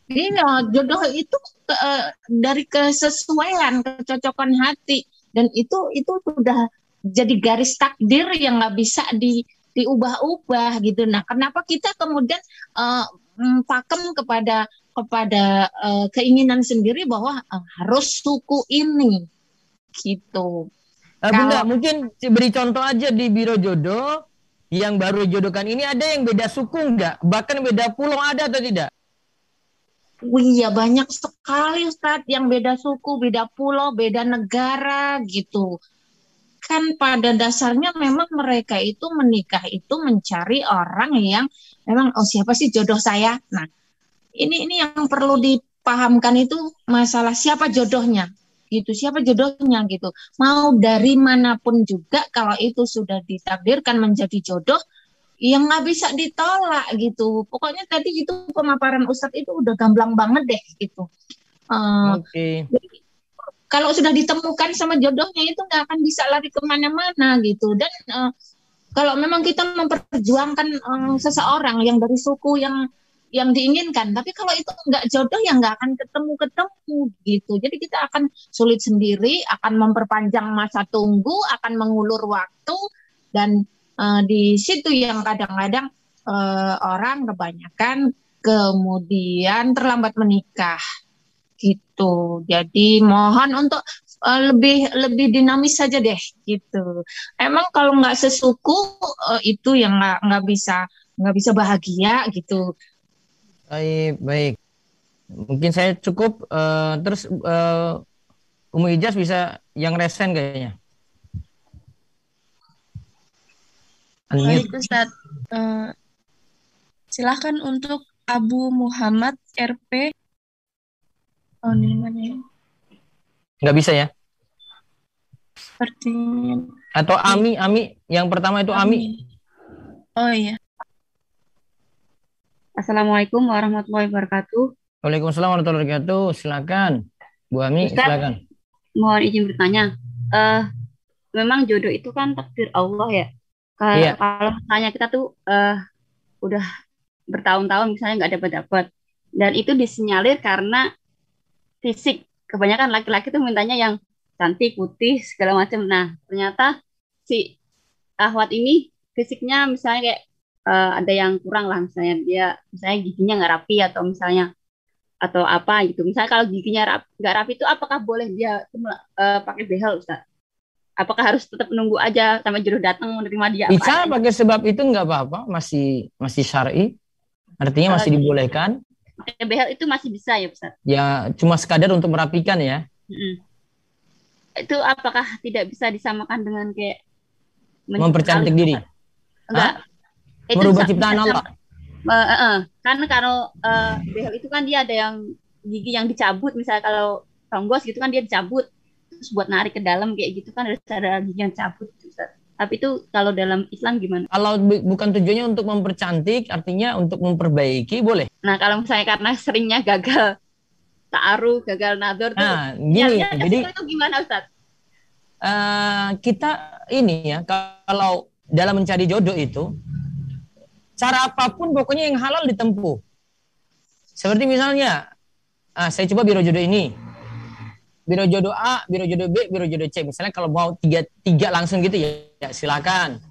iya jodoh itu uh, dari kesesuaian kecocokan hati. Dan itu itu sudah jadi garis takdir yang nggak bisa di diubah-ubah gitu. Nah kenapa kita kemudian uh, pakem kepada kepada uh, keinginan sendiri bahwa uh, harus suku ini gitu. Bunda, mungkin beri contoh aja di Biro Jodoh yang baru jodohkan ini ada yang beda suku enggak? Bahkan beda pulau ada atau tidak? Iya banyak sekali Ustaz yang beda suku, beda pulau, beda negara gitu. Kan pada dasarnya memang mereka itu menikah itu mencari orang yang memang oh siapa sih jodoh saya. Nah, ini ini yang perlu dipahamkan itu masalah siapa jodohnya gitu. Siapa jodohnya gitu. Mau dari mana pun juga kalau itu sudah ditakdirkan menjadi jodoh yang nggak bisa ditolak gitu. Pokoknya tadi itu pemaparan Ustadz itu udah gamblang banget deh gitu. Uh, okay. kalau sudah ditemukan sama jodohnya itu nggak akan bisa lari ke mana-mana gitu. Dan uh, kalau memang kita memperjuangkan uh, seseorang yang dari suku yang yang diinginkan. Tapi kalau itu nggak jodoh ya nggak akan ketemu-ketemu gitu. Jadi kita akan sulit sendiri, akan memperpanjang masa tunggu, akan mengulur waktu dan uh, di situ yang kadang-kadang uh, orang kebanyakan kemudian terlambat menikah gitu. Jadi mohon untuk uh, lebih lebih dinamis saja deh gitu. Emang kalau nggak sesuku uh, itu yang nggak nggak bisa nggak bisa bahagia gitu. Baik, baik. Mungkin saya cukup uh, terus uh, Umu Ijaz bisa yang resen kayaknya. Baik Ustaz. Uh, silahkan untuk Abu Muhammad RP. Oh ini mana ya? Nggak bisa ya? Sepertinya. Atau Ami, Ami. Yang pertama itu Ami. Oh iya. Assalamualaikum warahmatullahi wabarakatuh. Waalaikumsalam warahmatullahi wabarakatuh. Silakan. Bu Ami, Ustaz. silakan. Mohon izin bertanya. Eh, memang jodoh itu kan takdir Allah ya. Kalau Iya. kalau misalnya kita tuh eh udah bertahun-tahun misalnya nggak dapat dapat dan itu disinyalir karena fisik. Kebanyakan laki-laki tuh mintanya yang cantik, putih, segala macam. Nah, ternyata si ahwat ini fisiknya misalnya kayak eh, ada yang kurang lah misalnya dia misalnya giginya nggak rapi atau misalnya atau apa gitu. Misalnya kalau giginya rap- nggak rapi itu apakah boleh dia eh, pakai behel Ustaz? Apakah harus tetap menunggu aja sampai jodoh datang menerima dia apa Bisa adanya? pakai sebab itu nggak apa-apa, masih masih syar'i. Artinya masih Eh, dibolehkan. Pakai behel itu masih bisa ya Ustaz? Ya cuma sekadar untuk merapikan ya. Mm-mm. Itu apakah tidak bisa disamakan dengan kayak Mempercantik diri. Enggak. Itu Merubah sa- ciptaan bisa Allah. sama- eh, eh, eh. Kan kalau eh, behel itu kan dia ada yang gigi yang dicabut misalnya kalau ronggos gitu kan dia dicabut terus buat narik ke dalam kayak gitu kan harus ada gigi yang cabut gitu. Tapi itu kalau dalam Islam gimana? Kalau bu- bukan tujuannya untuk mempercantik, artinya untuk memperbaiki boleh. Nah, kalau misalnya karena seringnya gagal ta'aruf, gagal nador tuh Nah, gini, ke jadi itu gimana Ustaz? eh, kita ini ya kalau dalam mencari jodoh itu cara apa pun pokoknya yang halal ditempuh. Seperti misalnya, ah, saya coba biro jodoh ini, biro jodoh A, biro jodoh B, biro jodoh C. Misalnya kalau mau tiga tiga langsung gitu ya, ya silakan.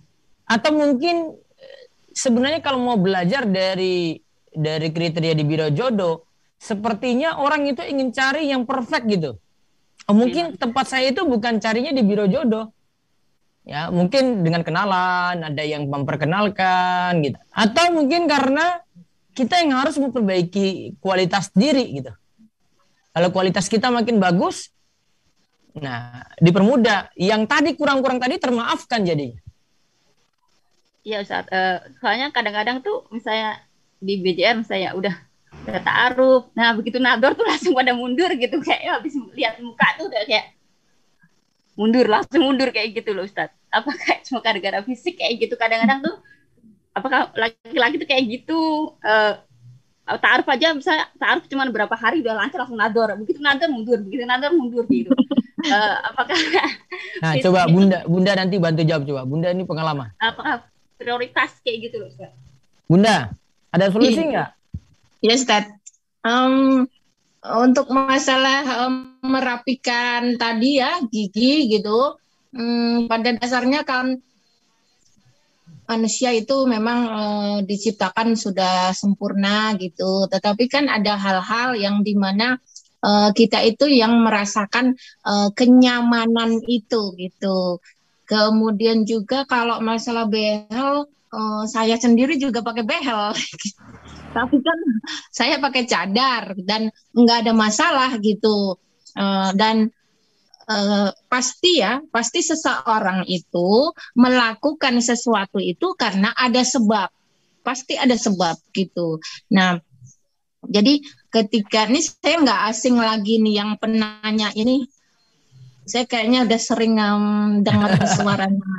Atau mungkin eh, sebenarnya kalau mau belajar dari dari kriteria di biro jodoh, sepertinya orang itu ingin cari yang perfect gitu. Oh, mungkin tempat saya itu bukan carinya di biro jodoh. Ya, mungkin dengan kenalan, ada yang memperkenalkan gitu. Atau mungkin karena kita yang harus memperbaiki kualitas diri gitu. Kalau kualitas kita makin bagus, nah dipermudah. Yang tadi kurang-kurang tadi termaafkan jadinya. Iya Ustaz. Eh, soalnya kadang-kadang tuh misalnya di BJR misalnya udah udah ta'aruf. Nah, begitu nador tuh langsung pada mundur gitu kayak ya, habis lihat muka tuh udah kayak mundur langsung mundur kayak gitu loh Ustaz. Apakah cuma gara-gara fisik kayak gitu kadang-kadang tuh apakah laki-laki tuh kayak gitu eh ta'aruf aja misalnya ta'aruf cuma berapa hari udah lancar langsung nador. Begitu nador mundur, begitu nador mundur gitu. Eh, apakah Nah, coba itu- Bunda Bunda nanti bantu jawab coba. Bunda ini pengalaman. apakah prioritas kayak gitu loh Ustaz? Bunda, ada solusi Iya. nggak? Ya, Ustaz. Em, untuk masalah em, merapikan tadi ya gigi gitu, em, pada dasarnya kan manusia itu memang eh, diciptakan sudah sempurna gitu, tetapi kan ada hal-hal yang di mana eh, kita itu yang merasakan eh, kenyamanan itu gitu. Kemudian juga kalau masalah behel, eh, saya sendiri juga pakai behel. Tapi kan saya pakai cadar dan nggak ada masalah gitu. Eh, dan eh, pasti ya, pasti seseorang itu melakukan sesuatu itu karena ada sebab. Pasti ada sebab gitu. Nah, jadi ketika ini saya nggak asing lagi nih yang penanya ini, saya kayaknya udah sering em, dengar suaranya.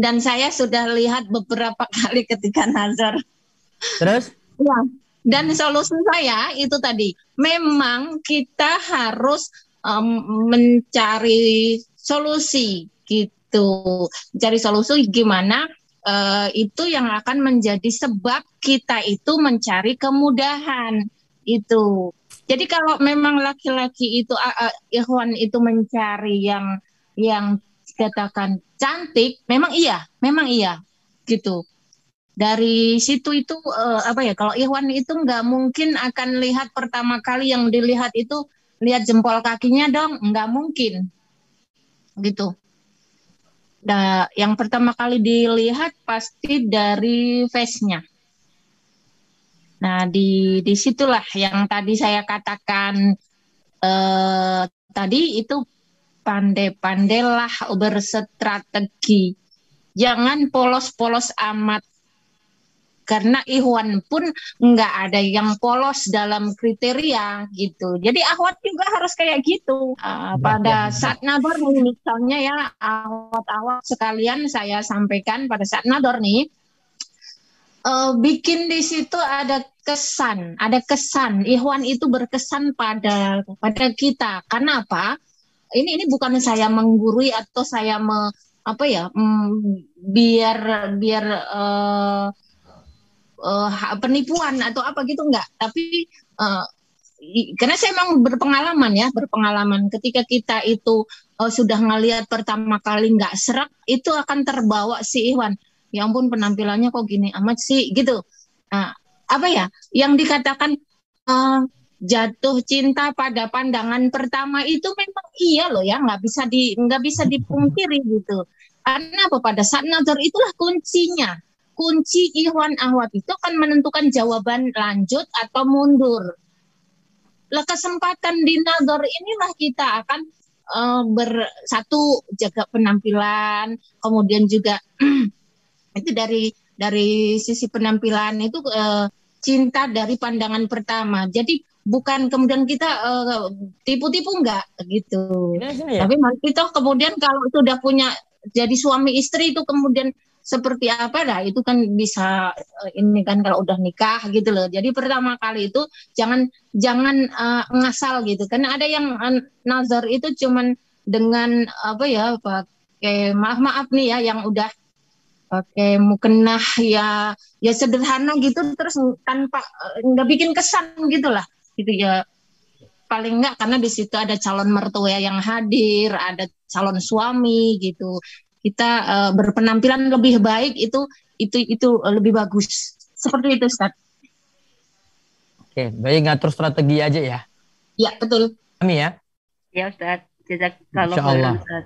Dan saya sudah lihat beberapa kali ketika nazar. Terus? Ya, dan solusi saya itu tadi, memang kita harus em, mencari solusi gitu, mencari solusi gimana eh, itu yang akan menjadi sebab kita itu mencari kemudahan itu. Jadi kalau memang laki-laki itu ah, ikhwan itu mencari yang yang katakan cantik, memang iya, memang iya gitu dari situ itu eh, apa ya kalau Ikhwan itu nggak mungkin akan lihat pertama kali yang dilihat itu lihat jempol kakinya dong nggak mungkin. Gitu. Nah, yang pertama kali dilihat pasti dari face-nya. Nah di di situlah yang tadi saya katakan eh, tadi itu pandai-pandailah berstrategi. Jangan polos-polos amat karena Ikhwan pun nggak ada yang polos dalam kriteria gitu. Jadi ahwat juga harus kayak gitu. Uh, pada saat nador misalnya ya ahwat-ahwat sekalian saya sampaikan pada saat nador nih uh, bikin di situ ada kesan, ada kesan. Ikhwan itu berkesan pada pada kita. Karena apa? Ini ini bukan saya menggurui atau saya me, apa ya? Mm, biar biar uh, uh, penipuan atau apa gitu enggak. Tapi uh, karena saya memang berpengalaman ya berpengalaman. Ketika kita itu uh, sudah ngelihat pertama kali nggak serak itu akan terbawa si Iwan. Ya ampun penampilannya kok gini amat sih gitu. Nah, apa ya? Yang dikatakan uh, jatuh cinta pada pandangan pertama itu memang iya loh ya nggak bisa di nggak bisa dipungkiri gitu. Karena apa? Pada saat nazar itulah kuncinya kunci Ikhwan Ahwat itu akan menentukan jawaban lanjut atau mundur. Lah kesempatan di Nador inilah kita akan uh, bersatu jaga penampilan, kemudian juga itu dari dari sisi penampilan itu uh, cinta dari pandangan pertama. Jadi bukan kemudian kita uh, tipu-tipu enggak gitu. Ya. Tapi kita kemudian kalau sudah punya jadi suami istri itu kemudian seperti apa dah itu kan bisa eh, ini kan kalau udah nikah gitu loh. Jadi pertama kali itu jangan jangan uh, ngasal gitu. Karena ada yang uh, nazar itu cuman dengan apa ya pakai maaf maaf nih ya yang udah pakai mukenah ya ya sederhana gitu terus tanpa nggak bikin kesan gitulah gitu ya paling enggak karena di situ ada calon mertua yang hadir, ada calon suami gitu kita uh, berpenampilan lebih baik itu itu itu lebih bagus seperti itu Ustaz. Oke, baik ngatur strategi aja ya. Ya betul. Kami ya. Ya Ustaz. kalau Allah. Ustaz.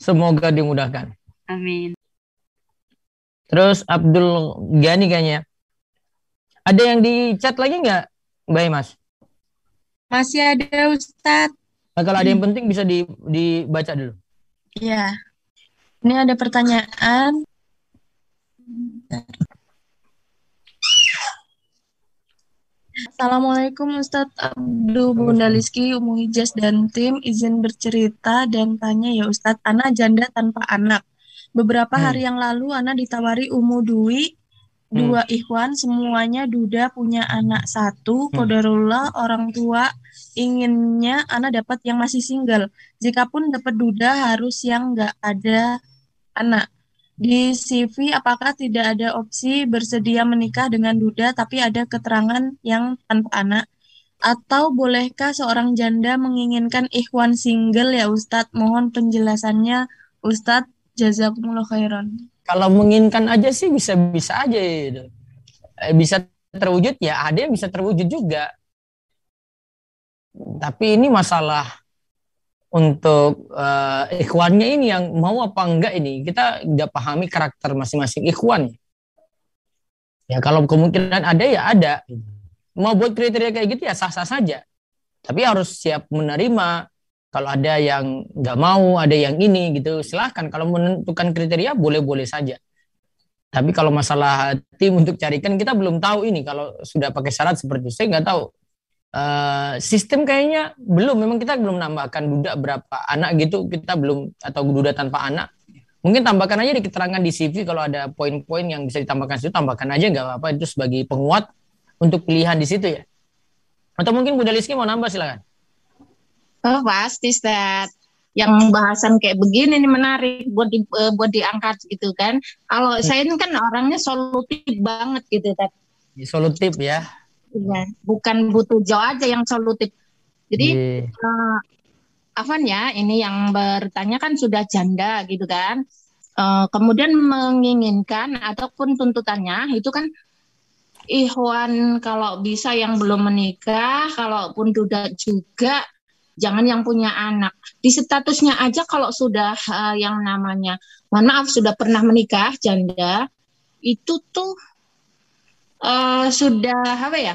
Semoga dimudahkan. Amin. Terus Abdul Gani kayaknya. Ada yang di chat lagi nggak, Mbak Mas? Masih ada Ustaz. Nah, kalau ada yang penting bisa di, dibaca dulu. Iya. Ini ada pertanyaan. Assalamualaikum Ustadz Abdul Bunda Liski, Umu Hijaz dan tim izin bercerita dan tanya ya Ustadz, anak janda tanpa anak. Beberapa hmm. hari yang lalu anak ditawari Umu Dwi, hmm. dua ikhwan, semuanya duda punya anak satu, hmm. kodarullah orang tua inginnya anak dapat yang masih single. Jikapun dapat duda harus yang nggak ada anak. Di CV apakah tidak ada opsi bersedia menikah dengan duda tapi ada keterangan yang tanpa anak? Atau bolehkah seorang janda menginginkan ikhwan single ya Ustadz? Mohon penjelasannya Ustadz. Jazakumullah khairan. Kalau menginginkan aja sih bisa-bisa aja gitu. Bisa terwujud ya ada yang bisa terwujud juga. Tapi ini masalah untuk uh, ikhwannya ini yang mau apa enggak ini kita nggak pahami karakter masing-masing ikhwan. Ya kalau kemungkinan ada ya ada. Mau buat kriteria kayak gitu ya sah-sah saja. Tapi harus siap menerima. Kalau ada yang nggak mau ada yang ini gitu silahkan. Kalau menentukan kriteria boleh-boleh saja. Tapi kalau masalah tim untuk carikan kita belum tahu ini. Kalau sudah pakai syarat seperti itu saya nggak tahu Uh, sistem kayaknya belum. Memang kita belum nambahkan duda berapa anak gitu. Kita belum atau duda tanpa anak. Mungkin tambahkan aja di keterangan di CV kalau ada poin-poin yang bisa ditambahkan situ tambahkan aja. Nggak apa-apa. Itu sebagai penguat untuk pilihan di situ ya. Atau mungkin Bunda Liski mau nambah silakan. Oh pasti Stat yang bahasan kayak begini nih menarik buat di, uh, buat diangkat gitu kan. Kalau hmm. saya ini kan orangnya solutif banget gitu Tat. solutif ya Iya, bukan butuh jauh aja yang solutif. Jadi yeah. Iya. uh, Afan ya, ini yang bertanya kan sudah janda gitu kan. Uh, kemudian menginginkan ataupun tuntutannya itu kan Ikhwan kalau bisa yang belum menikah, kalaupun sudah juga jangan yang punya anak. Di statusnya aja kalau sudah uh, yang namanya, mohon maaf sudah pernah menikah janda, itu tuh uh, sudah apa ya?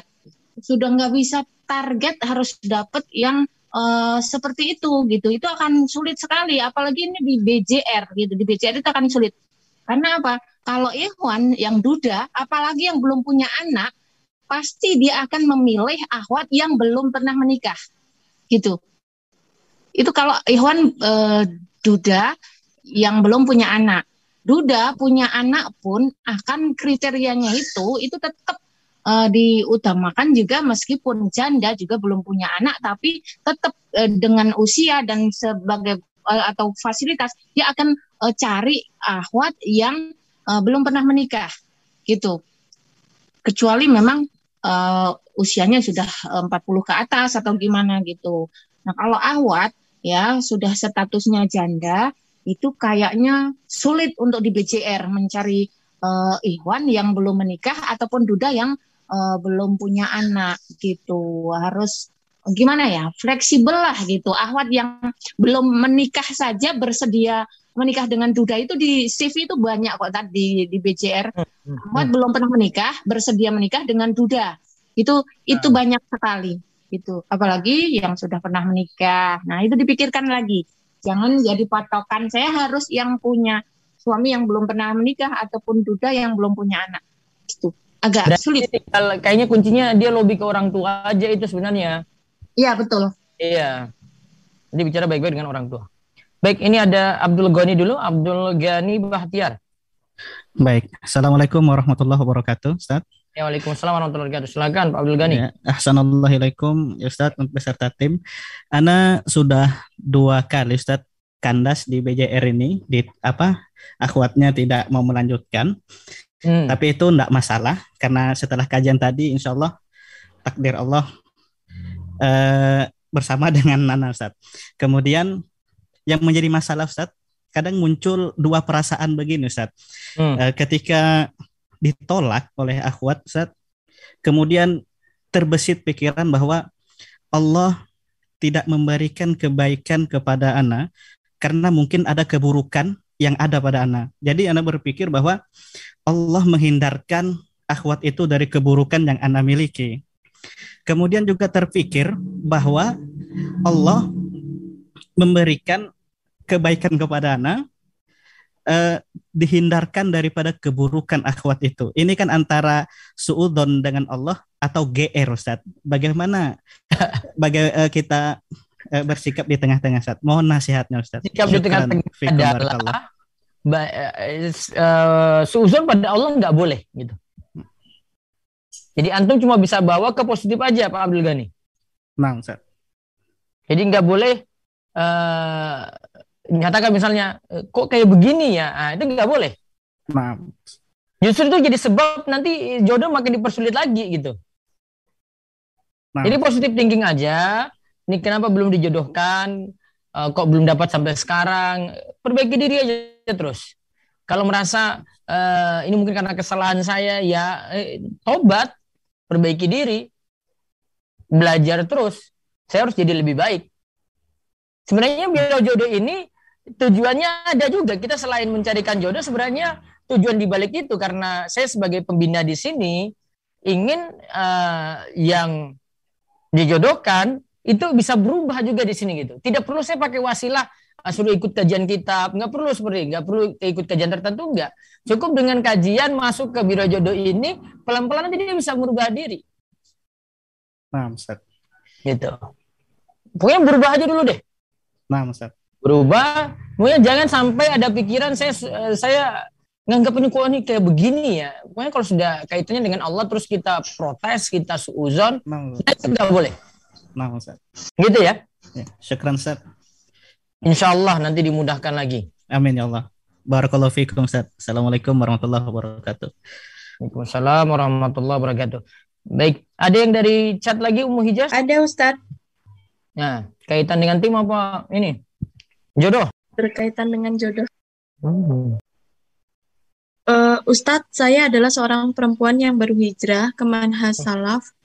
Sudah nggak bisa target harus dapat yang uh, seperti itu gitu itu akan sulit sekali apalagi ini di BJR gitu di BJR itu akan sulit karena apa kalau Ikhwan yang duda, apalagi yang belum punya anak, pasti dia akan memilih ahwat yang belum pernah menikah. Gitu. Itu kalau Ikhwan e, duda yang belum punya anak. Duda punya anak pun akan kriterianya itu itu tetap uh, diutamakan juga meskipun janda juga belum punya anak tapi tetap uh, dengan usia dan sebagai uh, atau fasilitas dia akan uh, cari ahwat yang uh, belum pernah menikah gitu. Kecuali memang uh, usianya sudah 40 ke atas atau gimana gitu. Nah kalau ahwat ya sudah statusnya janda itu kayaknya sulit untuk di BCR mencari uh, yang belum menikah ataupun duda yang uh, belum punya anak gitu. Harus gimana ya fleksibel lah gitu. Ahwat yang belum menikah saja bersedia menikah dengan duda itu di CV itu banyak kok tadi di BCR hmm, hmm, ahwat hmm. belum pernah menikah bersedia menikah dengan duda. Itu itu hmm. banyak sekali itu apalagi yang sudah pernah menikah. Nah itu dipikirkan lagi. Jangan jadi patokan. Saya harus yang punya suami yang belum pernah menikah ataupun duda yang belum punya anak. Itu agak Berarti sulit. Kayaknya kuncinya dia lobby ke orang tua aja itu sebenarnya. Iya betul. Iya. Jadi bicara baik-baik dengan orang tua. Baik, ini ada Abdul Ghani dulu, Abdul Ghani Bahtiar. Baik, Assalamualaikum warahmatullahi wabarakatuh, Ustaz. Ya, Waalaikumsalam warahmatullahi wabarakatuh. Silakan Pak Abdul Ghani. Ya, Assalamualaikum ya Ustaz untuk beserta tim. Ana sudah dua kali Ustaz kandas di BJR ini di apa akhwatnya tidak mau melanjutkan. Hmm. Tapi itu tidak masalah karena setelah kajian tadi insya Allah takdir Allah eh, bersama dengan Nana Ustaz. Kemudian yang menjadi masalah Ustaz kadang muncul dua perasaan begini Ustaz. Hmm. Eh, ketika ditolak oleh akhwat saat kemudian terbesit pikiran bahwa Allah tidak memberikan kebaikan kepada anak karena mungkin ada keburukan yang ada pada anak. Jadi anak berpikir bahwa Allah menghindarkan akhwat itu dari keburukan yang anak miliki. Kemudian juga terpikir bahwa Allah memberikan kebaikan kepada anak uh, dihindarkan daripada keburukan akhwat itu. Ini kan antara suudon dengan Allah atau GR Ustaz. Bagaimana baga uh, kita uh, bersikap di tengah-tengah Ustaz? Mohon nasihatnya Ustaz. Sikap di tengah-tengah adalah uh, suudon pada Allah nggak boleh gitu. Jadi antum cuma bisa bawa ke positif aja Pak Abdul Ghani. Nah, Ustaz. Jadi nggak boleh uh, nyatakan misalnya eh, kok kayak begini ya, nah, itu nggak boleh. Nah. Justru itu jadi sebab nanti jodoh makin dipersulit lagi gitu. Nah. Jadi positif thinking aja. Ini kenapa belum dijodohkan? Uh, kok belum dapat sampai sekarang? Perbaiki diri aja terus. Kalau merasa uh, ini mungkin karena kesalahan saya, ya eh, tobat, perbaiki diri, belajar terus. Saya harus jadi lebih baik. Sebenarnya biar jodoh ini tujuannya ada juga. Kita selain mencarikan jodoh sebenarnya tujuan dibalik itu karena saya sebagai pembina di sini ingin uh, yang dijodohkan itu bisa berubah juga di sini gitu. Tidak perlu saya pakai wasilah uh, suruh ikut kajian kitab, nggak perlu seperti nggak perlu ikut kajian tertentu nggak. Cukup dengan kajian masuk ke biro jodoh ini pelan-pelan nanti dia bisa merubah diri. Nah, Ustaz. Gitu. Pokoknya berubah aja dulu deh. Nah, Ustaz berubah. Pokoknya jangan sampai ada pikiran saya saya nganggap ini kok ini kayak begini ya. Pokoknya kalau sudah kaitannya dengan Allah terus kita protes, kita suuzon, nah, itu nggak boleh. Nah, Ustaz. Gitu ya? Ya, syukran Ustaz. Insya Allah nanti dimudahkan lagi. Amin ya Allah. Barakallahu fiikum Ustaz. Assalamualaikum warahmatullahi wabarakatuh. Waalaikumsalam warahmatullahi wabarakatuh. Baik, ada yang dari chat lagi Ummu Hijaz? Ada Ustaz. Nah, kaitan dengan tim apa ini? Jodoh. Berkaitan dengan jodoh. Hmm. Uh, Ustadz, saya adalah seorang perempuan yang baru hijrah ke Manhaj Salaf.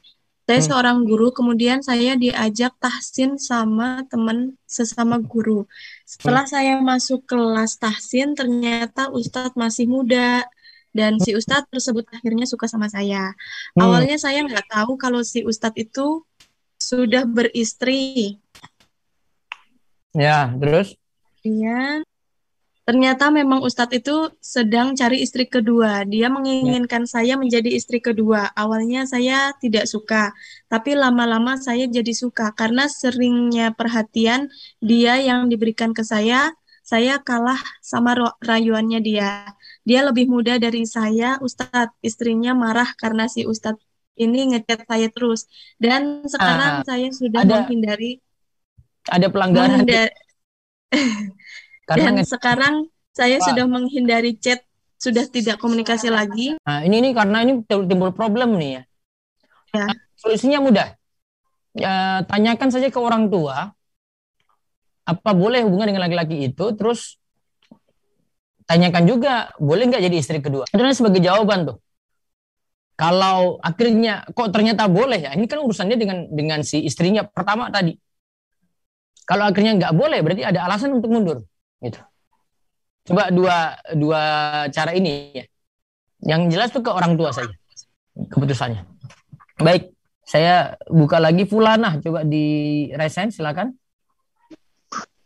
Saya hmm. seorang guru, kemudian saya diajak tahsin sama teman sesama guru. Setelah hmm. saya masuk kelas tahsin, ternyata Ustadz masih muda. Dan si Ustadz tersebut akhirnya suka sama saya. Hmm. Awalnya saya nggak tahu kalau si Ustadz itu sudah beristri. Ya, terus? Iya. Ternyata memang Ustadz itu sedang cari istri kedua. Dia menginginkan ya. saya menjadi istri kedua. Awalnya saya tidak suka, tapi lama-lama saya jadi suka karena seringnya perhatian dia yang diberikan ke saya. Saya kalah sama rayuannya dia. Dia lebih muda dari saya, Ustadz. Istrinya marah karena si Ustadz ini ngechat saya terus. Dan sekarang uh, saya sudah ada, menghindari. Ada pelanggaran. Menghindari, Karena Dan sekarang saya Wah. sudah menghindari chat, sudah tidak komunikasi lagi. Nah, ini ini karena ini timbul problem nih ya. ya. Nah, solusinya mudah. Ya, tanyakan saja ke orang tua apa boleh hubungan dengan laki-laki itu, terus tanyakan juga boleh nggak jadi istri kedua. Itu sebagai jawaban tuh. Kalau akhirnya kok ternyata boleh ya, ini kan urusannya dengan dengan si istrinya pertama tadi. Kalau akhirnya nggak boleh, berarti ada alasan untuk mundur. Gitu. Coba dua dua cara ini ya. Yang jelas tuh ke orang tua saja keputusannya. Baik, saya buka lagi Fulana. Coba di resign silakan.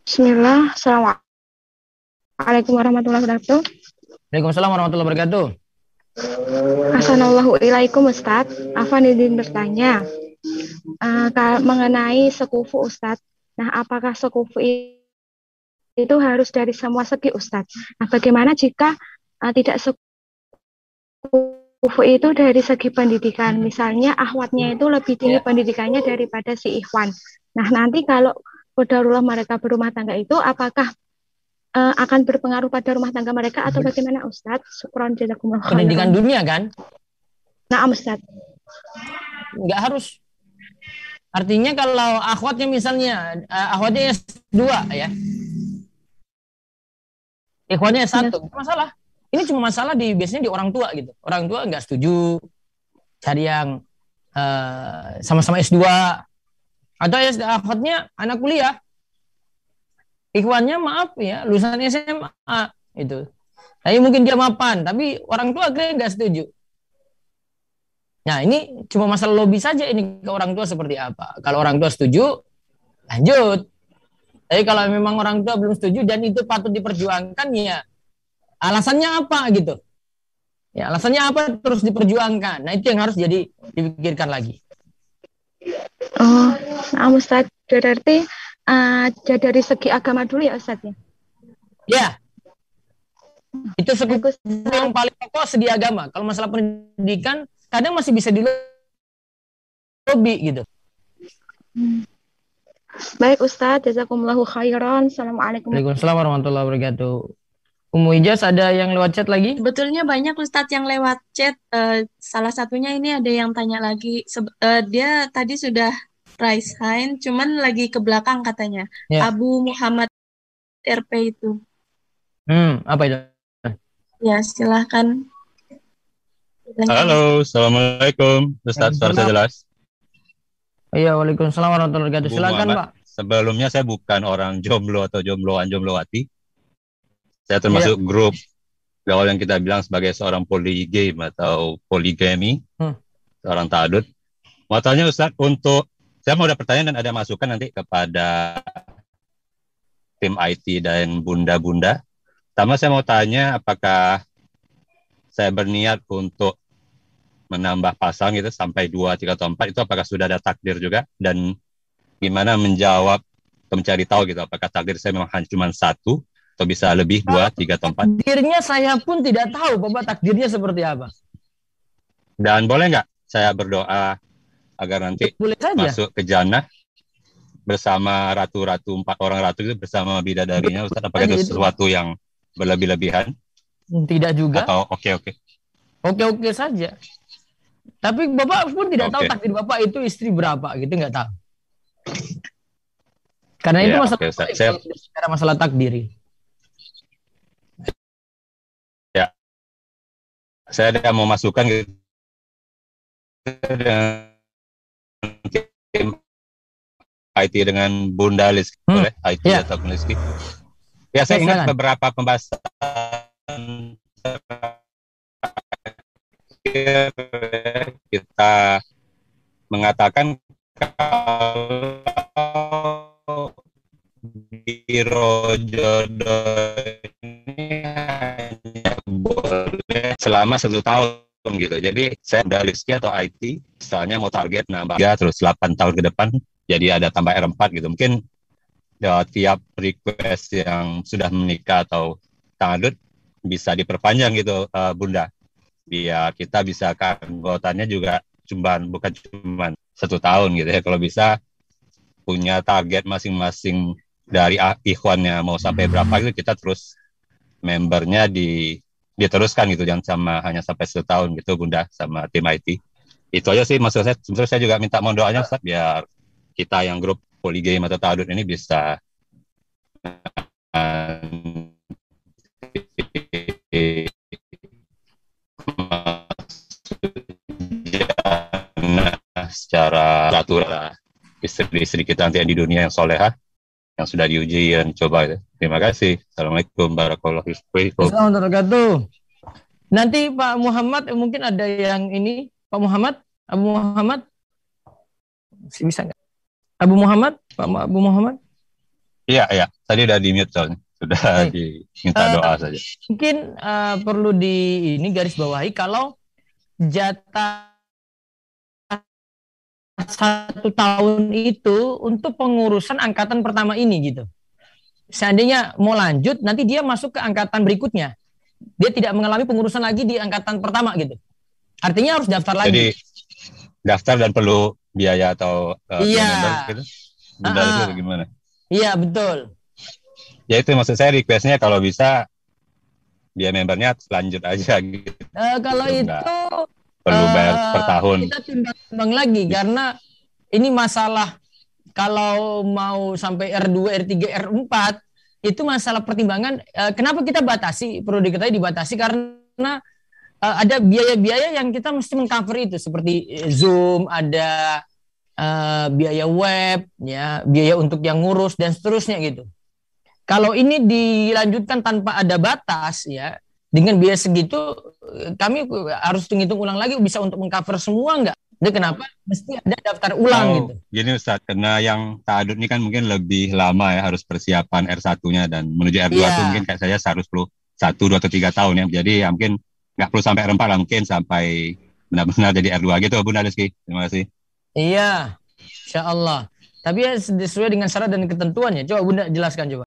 Bismillah. Assalamualaikum warahmatullahi wabarakatuh. Waalaikumsalam warahmatullahi wabarakatuh. Assalamualaikum ilaikum Ustaz. Afanidin bertanya uh, mengenai sekufu Ustaz. Nah, apakah sekufu itu harus dari semua segi Ustadz. Nah, bagaimana jika uh, tidak sekufu itu dari segi pendidikan, misalnya ahwatnya itu lebih tinggi ya. pendidikannya daripada si ikhwan. Nah, nanti kalau kodarullah mereka berumah tangga itu, apakah uh, akan berpengaruh pada rumah tangga mereka atau bagaimana Ustadz? Syukron jazakumullah. Pendidikan dunia kan? Nah, Ustadz. Enggak harus. Artinya kalau akhwatnya misalnya, uh, akhwatnya S2 ya, Ikhwannya satu, masalah. Ini cuma masalah di biasanya di orang tua gitu. Orang tua nggak setuju cari yang uh, sama-sama S2 atau ya akhwatnya anak kuliah. Ikhwannya maaf ya, lulusan SMA itu. Tapi mungkin dia mapan, tapi orang tua akhirnya nggak setuju. Nah ini cuma masalah lobby saja ini ke orang tua seperti apa. Kalau orang tua setuju, lanjut. Tapi kalau memang orang tua belum setuju dan itu patut diperjuangkan ya alasannya apa gitu. Ya, alasannya apa terus diperjuangkan. Nah, itu yang harus jadi dipikirkan lagi. Oh, nah Ustaz, berarti uh, dari segi agama dulu ya Ustaz ya? Ya. Itu sekutu yang paling pokok segi agama. Kalau masalah pendidikan kadang masih bisa di lobby gitu. Hmm. Baik Ustadz, jazakumullahu khairan. Assalamualaikum. Waalaikumsalam warahmatullahi wabarakatuh. Umu Ijaz ada yang lewat chat lagi? Sebetulnya banyak Ustadz yang lewat chat. Uh, salah satunya ini ada yang tanya lagi. Se- uh, dia tadi sudah price hand, cuman lagi ke belakang katanya. Ya. Abu Muhammad RP itu. Hmm, apa itu? Ya, silahkan. Halo, Assalamualaikum. Ustadz, suara saya jelas? Iya, Waalaikumsalam warahmatullahi wabarakatuh. Silakan, Pak. Sebelumnya saya bukan orang jomblo atau jombloan jomblowati. Saya termasuk iya. grup gaul yang kita bilang sebagai seorang poligame atau poligami, hmm. seorang ta'adud. Mau tanya Ustaz, untuk saya mau ada pertanyaan dan ada masukan nanti kepada tim IT dan bunda-bunda. Pertama saya mau tanya apakah saya berniat untuk menambah pasang itu sampai dua, tiga atau empat itu apakah sudah ada takdir juga dan gimana menjawab atau mencari tahu gitu apakah takdir saya memang hanya cuma satu atau bisa lebih dua, tiga atau empat? Takdirnya saya pun tidak tahu bapak takdirnya seperti apa. Dan boleh nggak saya berdoa agar nanti boleh saja. masuk ke jannah bersama ratu-ratu empat orang ratu itu bersama bidadarinya Ustaz apakah itu sesuatu yang berlebih-lebihan? Tidak juga. Atau oke okay, oke. Okay. Oke oke saja. Tapi bapak pun tidak okay. tahu takdir bapak itu istri berapa gitu nggak tahu. Karena yeah, itu masalah okay. saya, saya... secara masalah takdir. Ya, saya ada mau masukkan gitu IT dengan Bunda Liski hmm. boleh IT yeah. atau Liski. Ya saya ingat beberapa pembahasan kita mengatakan kalau biro jodoh ini selama satu tahun gitu. Jadi saya udah Rizky atau IT, misalnya mau target nambah ya terus 8 tahun ke depan, jadi ada tambah R4 gitu. Mungkin ya, tiap request yang sudah menikah atau tangadut bisa diperpanjang gitu uh, Bunda. Biar kita bisa keanggotannya juga cuman bukan cuman satu tahun gitu ya. Kalau bisa punya target masing-masing dari ikhwannya mau sampai berapa gitu kita terus membernya di diteruskan gitu jangan sama hanya sampai setahun gitu Bunda sama tim IT. Itu aja sih maksud saya. Sebenarnya saya juga minta mohon doanya Ustaz biar kita yang grup Polygame atau Tadut ini bisa secara natural istri-istri kita nanti yang di dunia yang soleha yang sudah diuji dan coba. Terima kasih. Assalamualaikum warahmatullahi wabarakatuh. Nanti Pak Muhammad eh, mungkin ada yang ini Pak Muhammad, Abu Muhammad bisa nggak? Abu Muhammad, Pak Abu Muhammad? Iya, iya. Tadi udah di mute soalnya. Sudah Baik. diminta uh, doa saja. Mungkin uh, perlu di ini garis bawahi kalau jatah satu tahun itu untuk pengurusan angkatan pertama ini gitu. Seandainya mau lanjut, nanti dia masuk ke angkatan berikutnya. Dia tidak mengalami pengurusan lagi di angkatan pertama gitu. Artinya harus daftar lagi. Jadi daftar dan perlu biaya atau uh, iya. gitu? Uh, itu gimana? Iya betul. Ya itu maksud saya requestnya kalau bisa dia membernya lanjut aja gitu. Uh, kalau itu perlu bayar uh, per tahun. Kita timbang lagi karena ini masalah kalau mau sampai R2, R3, R4 itu masalah pertimbangan uh, kenapa kita batasi perlu diketahui dibatasi karena uh, ada biaya-biaya yang kita mesti mengcover itu seperti Zoom, ada uh, biaya web, ya, biaya untuk yang ngurus dan seterusnya gitu. Kalau ini dilanjutkan tanpa ada batas ya, dengan biaya segitu kami harus menghitung ulang lagi bisa untuk mengcover semua enggak? Jadi kenapa mesti ada daftar ulang oh, gitu? Gini Ustaz, karena yang ta'adud ini kan mungkin lebih lama ya harus persiapan R1-nya dan menuju R2 yeah. itu mungkin kayak saya harus perlu satu, dua, atau tiga tahun ya. Jadi ya mungkin nggak perlu sampai R4 lah, mungkin sampai benar-benar jadi R2 gitu Bunda Rizky. Terima kasih. Iya, Insya Allah. Tapi ya sesuai dengan syarat dan ketentuannya. Coba Bunda jelaskan coba.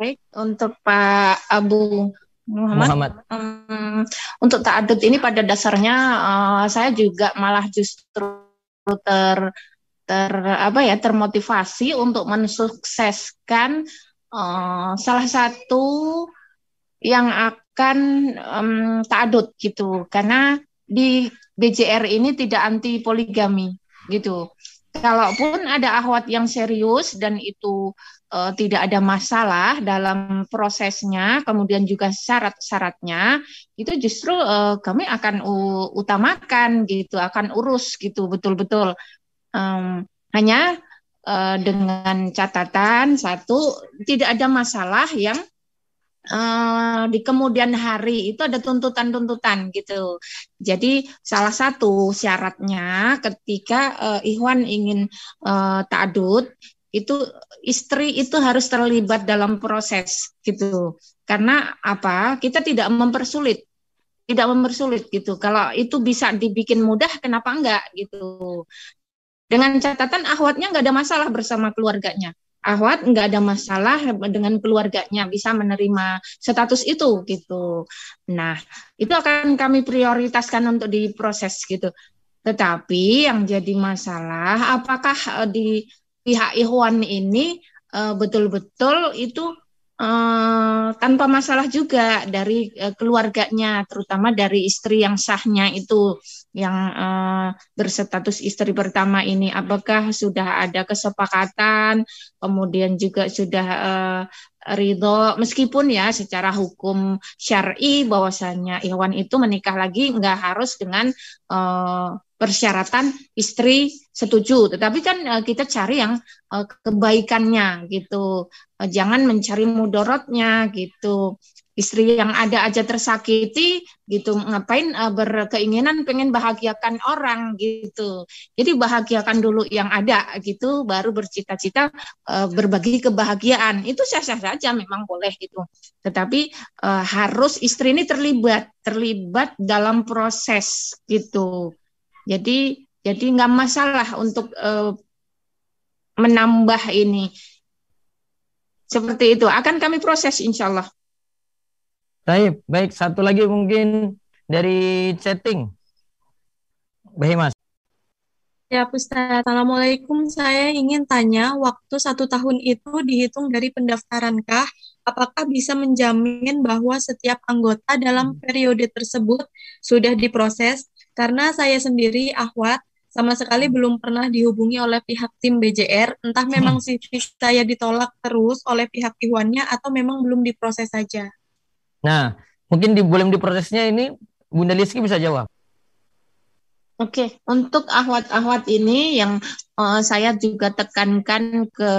Baik, untuk Pak Abu Muhammad, Muhammad. Um, untuk ta'adud ini pada dasarnya uh, saya juga malah justru ter ter apa ya termotivasi untuk mensukseskan uh, salah satu yang akan um, ta'adud gitu karena di BJR ini tidak anti poligami gitu. Kalaupun ada ahwat yang serius dan itu uh, tidak ada masalah dalam prosesnya, kemudian juga syarat-syaratnya, itu justru uh, kami akan utamakan gitu, akan urus gitu betul-betul. Um, hanya uh, dengan catatan satu tidak ada masalah yang uh, di kemudian hari itu ada tuntutan-tuntutan gitu. Jadi salah satu syaratnya ketika uh, Ikhwan ingin uh, ta'adud itu istri itu harus terlibat dalam proses gitu. Karena apa? Kita tidak mempersulit. Tidak mempersulit gitu. Kalau itu bisa dibikin mudah kenapa enggak gitu. Dengan catatan ahwatnya enggak ada masalah bersama keluarganya. Ahwat enggak ada masalah dengan keluarganya bisa menerima status itu gitu. Nah, itu akan kami prioritaskan untuk diproses gitu. Tetapi yang jadi masalah apakah eh, di pihak Ikhwan ini uh, betul-betul itu uh, tanpa masalah juga dari uh, keluarganya, terutama dari istri yang sahnya itu yang uh, berstatus istri pertama ini. Apakah sudah ada kesepakatan, kemudian juga sudah uh, ridho, meskipun ya secara hukum syari bahwasanya Ikhwan itu menikah lagi nggak harus dengan uh, persyaratan istri setuju, tetapi kan uh, kita cari yang uh, kebaikannya gitu, uh, jangan mencari mudorotnya gitu. Istri yang ada aja tersakiti gitu. Ngapain uh, berkeinginan pengen bahagiakan orang gitu. Jadi bahagiakan dulu yang ada gitu. Baru bercita-cita uh, berbagi kebahagiaan. Itu sah-sah saja memang boleh gitu. Tetapi uh, harus istri ini terlibat terlibat dalam proses gitu. Jadi jadi nggak masalah untuk uh, menambah ini. Seperti itu. Akan kami proses insya Allah Baik, baik. Satu lagi mungkin dari chatting. Baik, Mas. Ya, Ustaz. Assalamualaikum. Saya ingin tanya, waktu satu tahun itu dihitung dari pendaftarankah? Apakah bisa menjamin bahwa setiap anggota dalam periode tersebut sudah diproses? Karena saya sendiri, Ahwat, sama sekali belum pernah dihubungi oleh pihak tim BJR. Entah memang CV saya ditolak terus oleh pihak Iwannya atau memang belum diproses saja. Nah, mungkin di belum diprosesnya ini Bunda Liski bisa jawab. Oke, untuk ahwat-ahwat ini yang uh, saya juga tekankan ke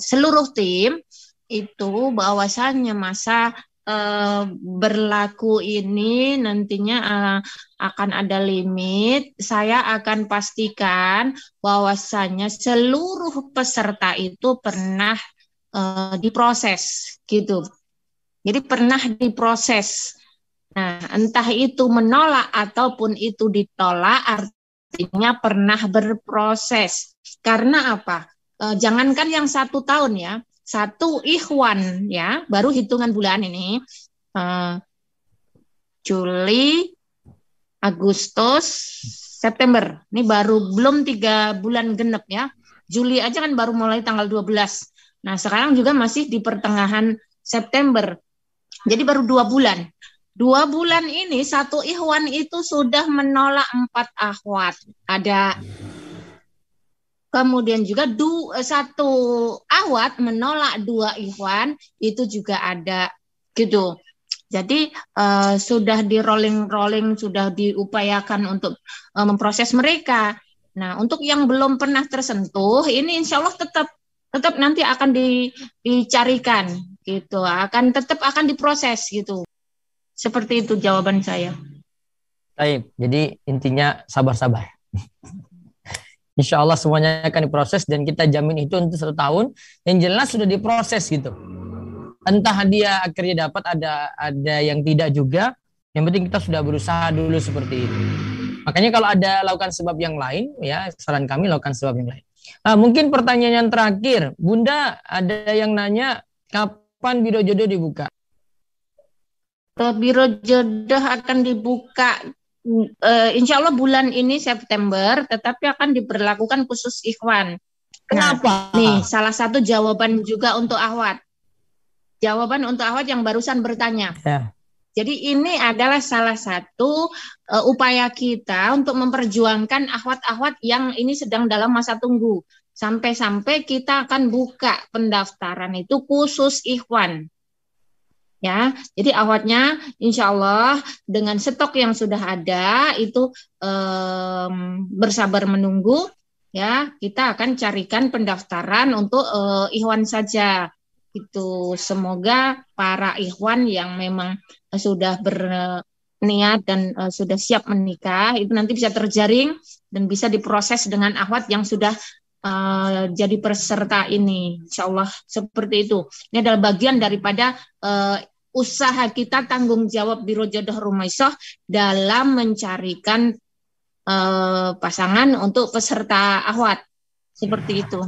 seluruh tim itu bahwasannya masa uh, berlaku ini nantinya uh, akan ada limit. Saya akan pastikan bahwasannya seluruh peserta itu pernah uh, diproses gitu jadi pernah diproses. Nah, entah itu menolak ataupun itu ditolak, artinya pernah berproses. Karena apa? E, jangankan yang satu tahun ya, satu ikhwan ya, baru hitungan bulan ini. E, Juli, Agustus, September. Ini baru belum tiga bulan genep ya. Juli aja kan baru mulai tanggal 12. Nah sekarang juga masih di pertengahan September. Jadi baru dua bulan. Dua bulan ini satu ikhwan itu sudah menolak empat akhwat. Ada kemudian juga du, satu ahwat menolak dua ikhwan itu juga ada gitu. Jadi uh, sudah di rolling rolling sudah diupayakan untuk uh, memproses mereka. Nah untuk yang belum pernah tersentuh ini insya Allah tetap tetap nanti akan di, dicarikan gitu akan tetap akan diproses gitu seperti itu jawaban saya Baik, jadi intinya sabar-sabar. Insya Allah semuanya akan diproses dan kita jamin itu untuk satu tahun. Yang jelas sudah diproses gitu. Entah dia akhirnya dapat ada ada yang tidak juga. Yang penting kita sudah berusaha dulu seperti itu. Makanya kalau ada lakukan sebab yang lain, ya saran kami lakukan sebab yang lain. Nah, mungkin pertanyaan yang terakhir, Bunda ada yang nanya kapan kapan Biro Jodoh dibuka? Biro Jodoh akan dibuka uh, insya Allah bulan ini September, tetapi akan diberlakukan khusus ikhwan. Kenapa? Nah, nih, salah satu jawaban juga untuk Ahwat. Jawaban untuk Ahwat yang barusan bertanya. Ya. Jadi ini adalah salah satu uh, upaya kita untuk memperjuangkan ahwat-ahwat yang ini sedang dalam masa tunggu sampai-sampai kita akan buka pendaftaran itu khusus ikhwan. Ya, jadi awatnya insya Allah dengan stok yang sudah ada itu um, bersabar menunggu ya kita akan carikan pendaftaran untuk uh, ikhwan saja itu semoga para ikhwan yang memang sudah berniat dan uh, sudah siap menikah itu nanti bisa terjaring dan bisa diproses dengan ahwat yang sudah uh, jadi peserta ini, insya Allah seperti itu. Ini adalah bagian daripada uh, usaha kita tanggung jawab Biro Jodoh Rumaisoh dalam mencarikan uh, pasangan untuk peserta ahwat seperti itu.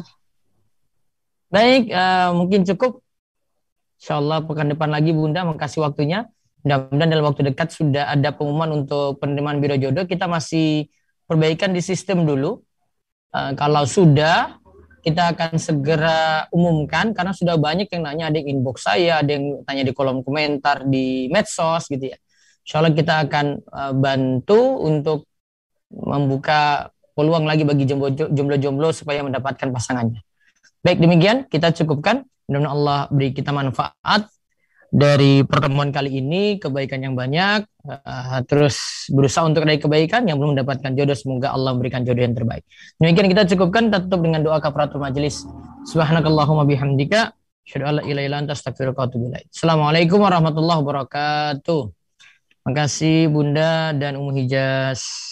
Baik, uh, mungkin cukup. Insya Allah pekan depan lagi Bunda makasih waktunya. Mudah-mudahan dalam waktu dekat sudah ada pengumuman untuk penerimaan Biro Jodoh. Kita masih perbaikan di sistem dulu Uh, kalau sudah, kita akan segera umumkan karena sudah banyak yang nanya ada inbox saya, ada yang tanya di kolom komentar di medsos gitu ya. Insya Allah kita akan uh, bantu untuk membuka peluang lagi bagi jomblo-jomblo supaya mendapatkan pasangannya. Baik demikian kita cukupkan. Mudah-mudahan Allah beri kita manfaat dari pertemuan kali ini kebaikan yang banyak uh, terus berusaha untuk dari kebaikan yang belum mendapatkan jodoh semoga Allah memberikan jodoh yang terbaik demikian kita cukupkan kita tutup dengan doa kafaratul majelis subhanakallahumma bihamdika Assalamualaikum warahmatullahi wabarakatuh. Terima kasih Bunda dan Umu Hijaz.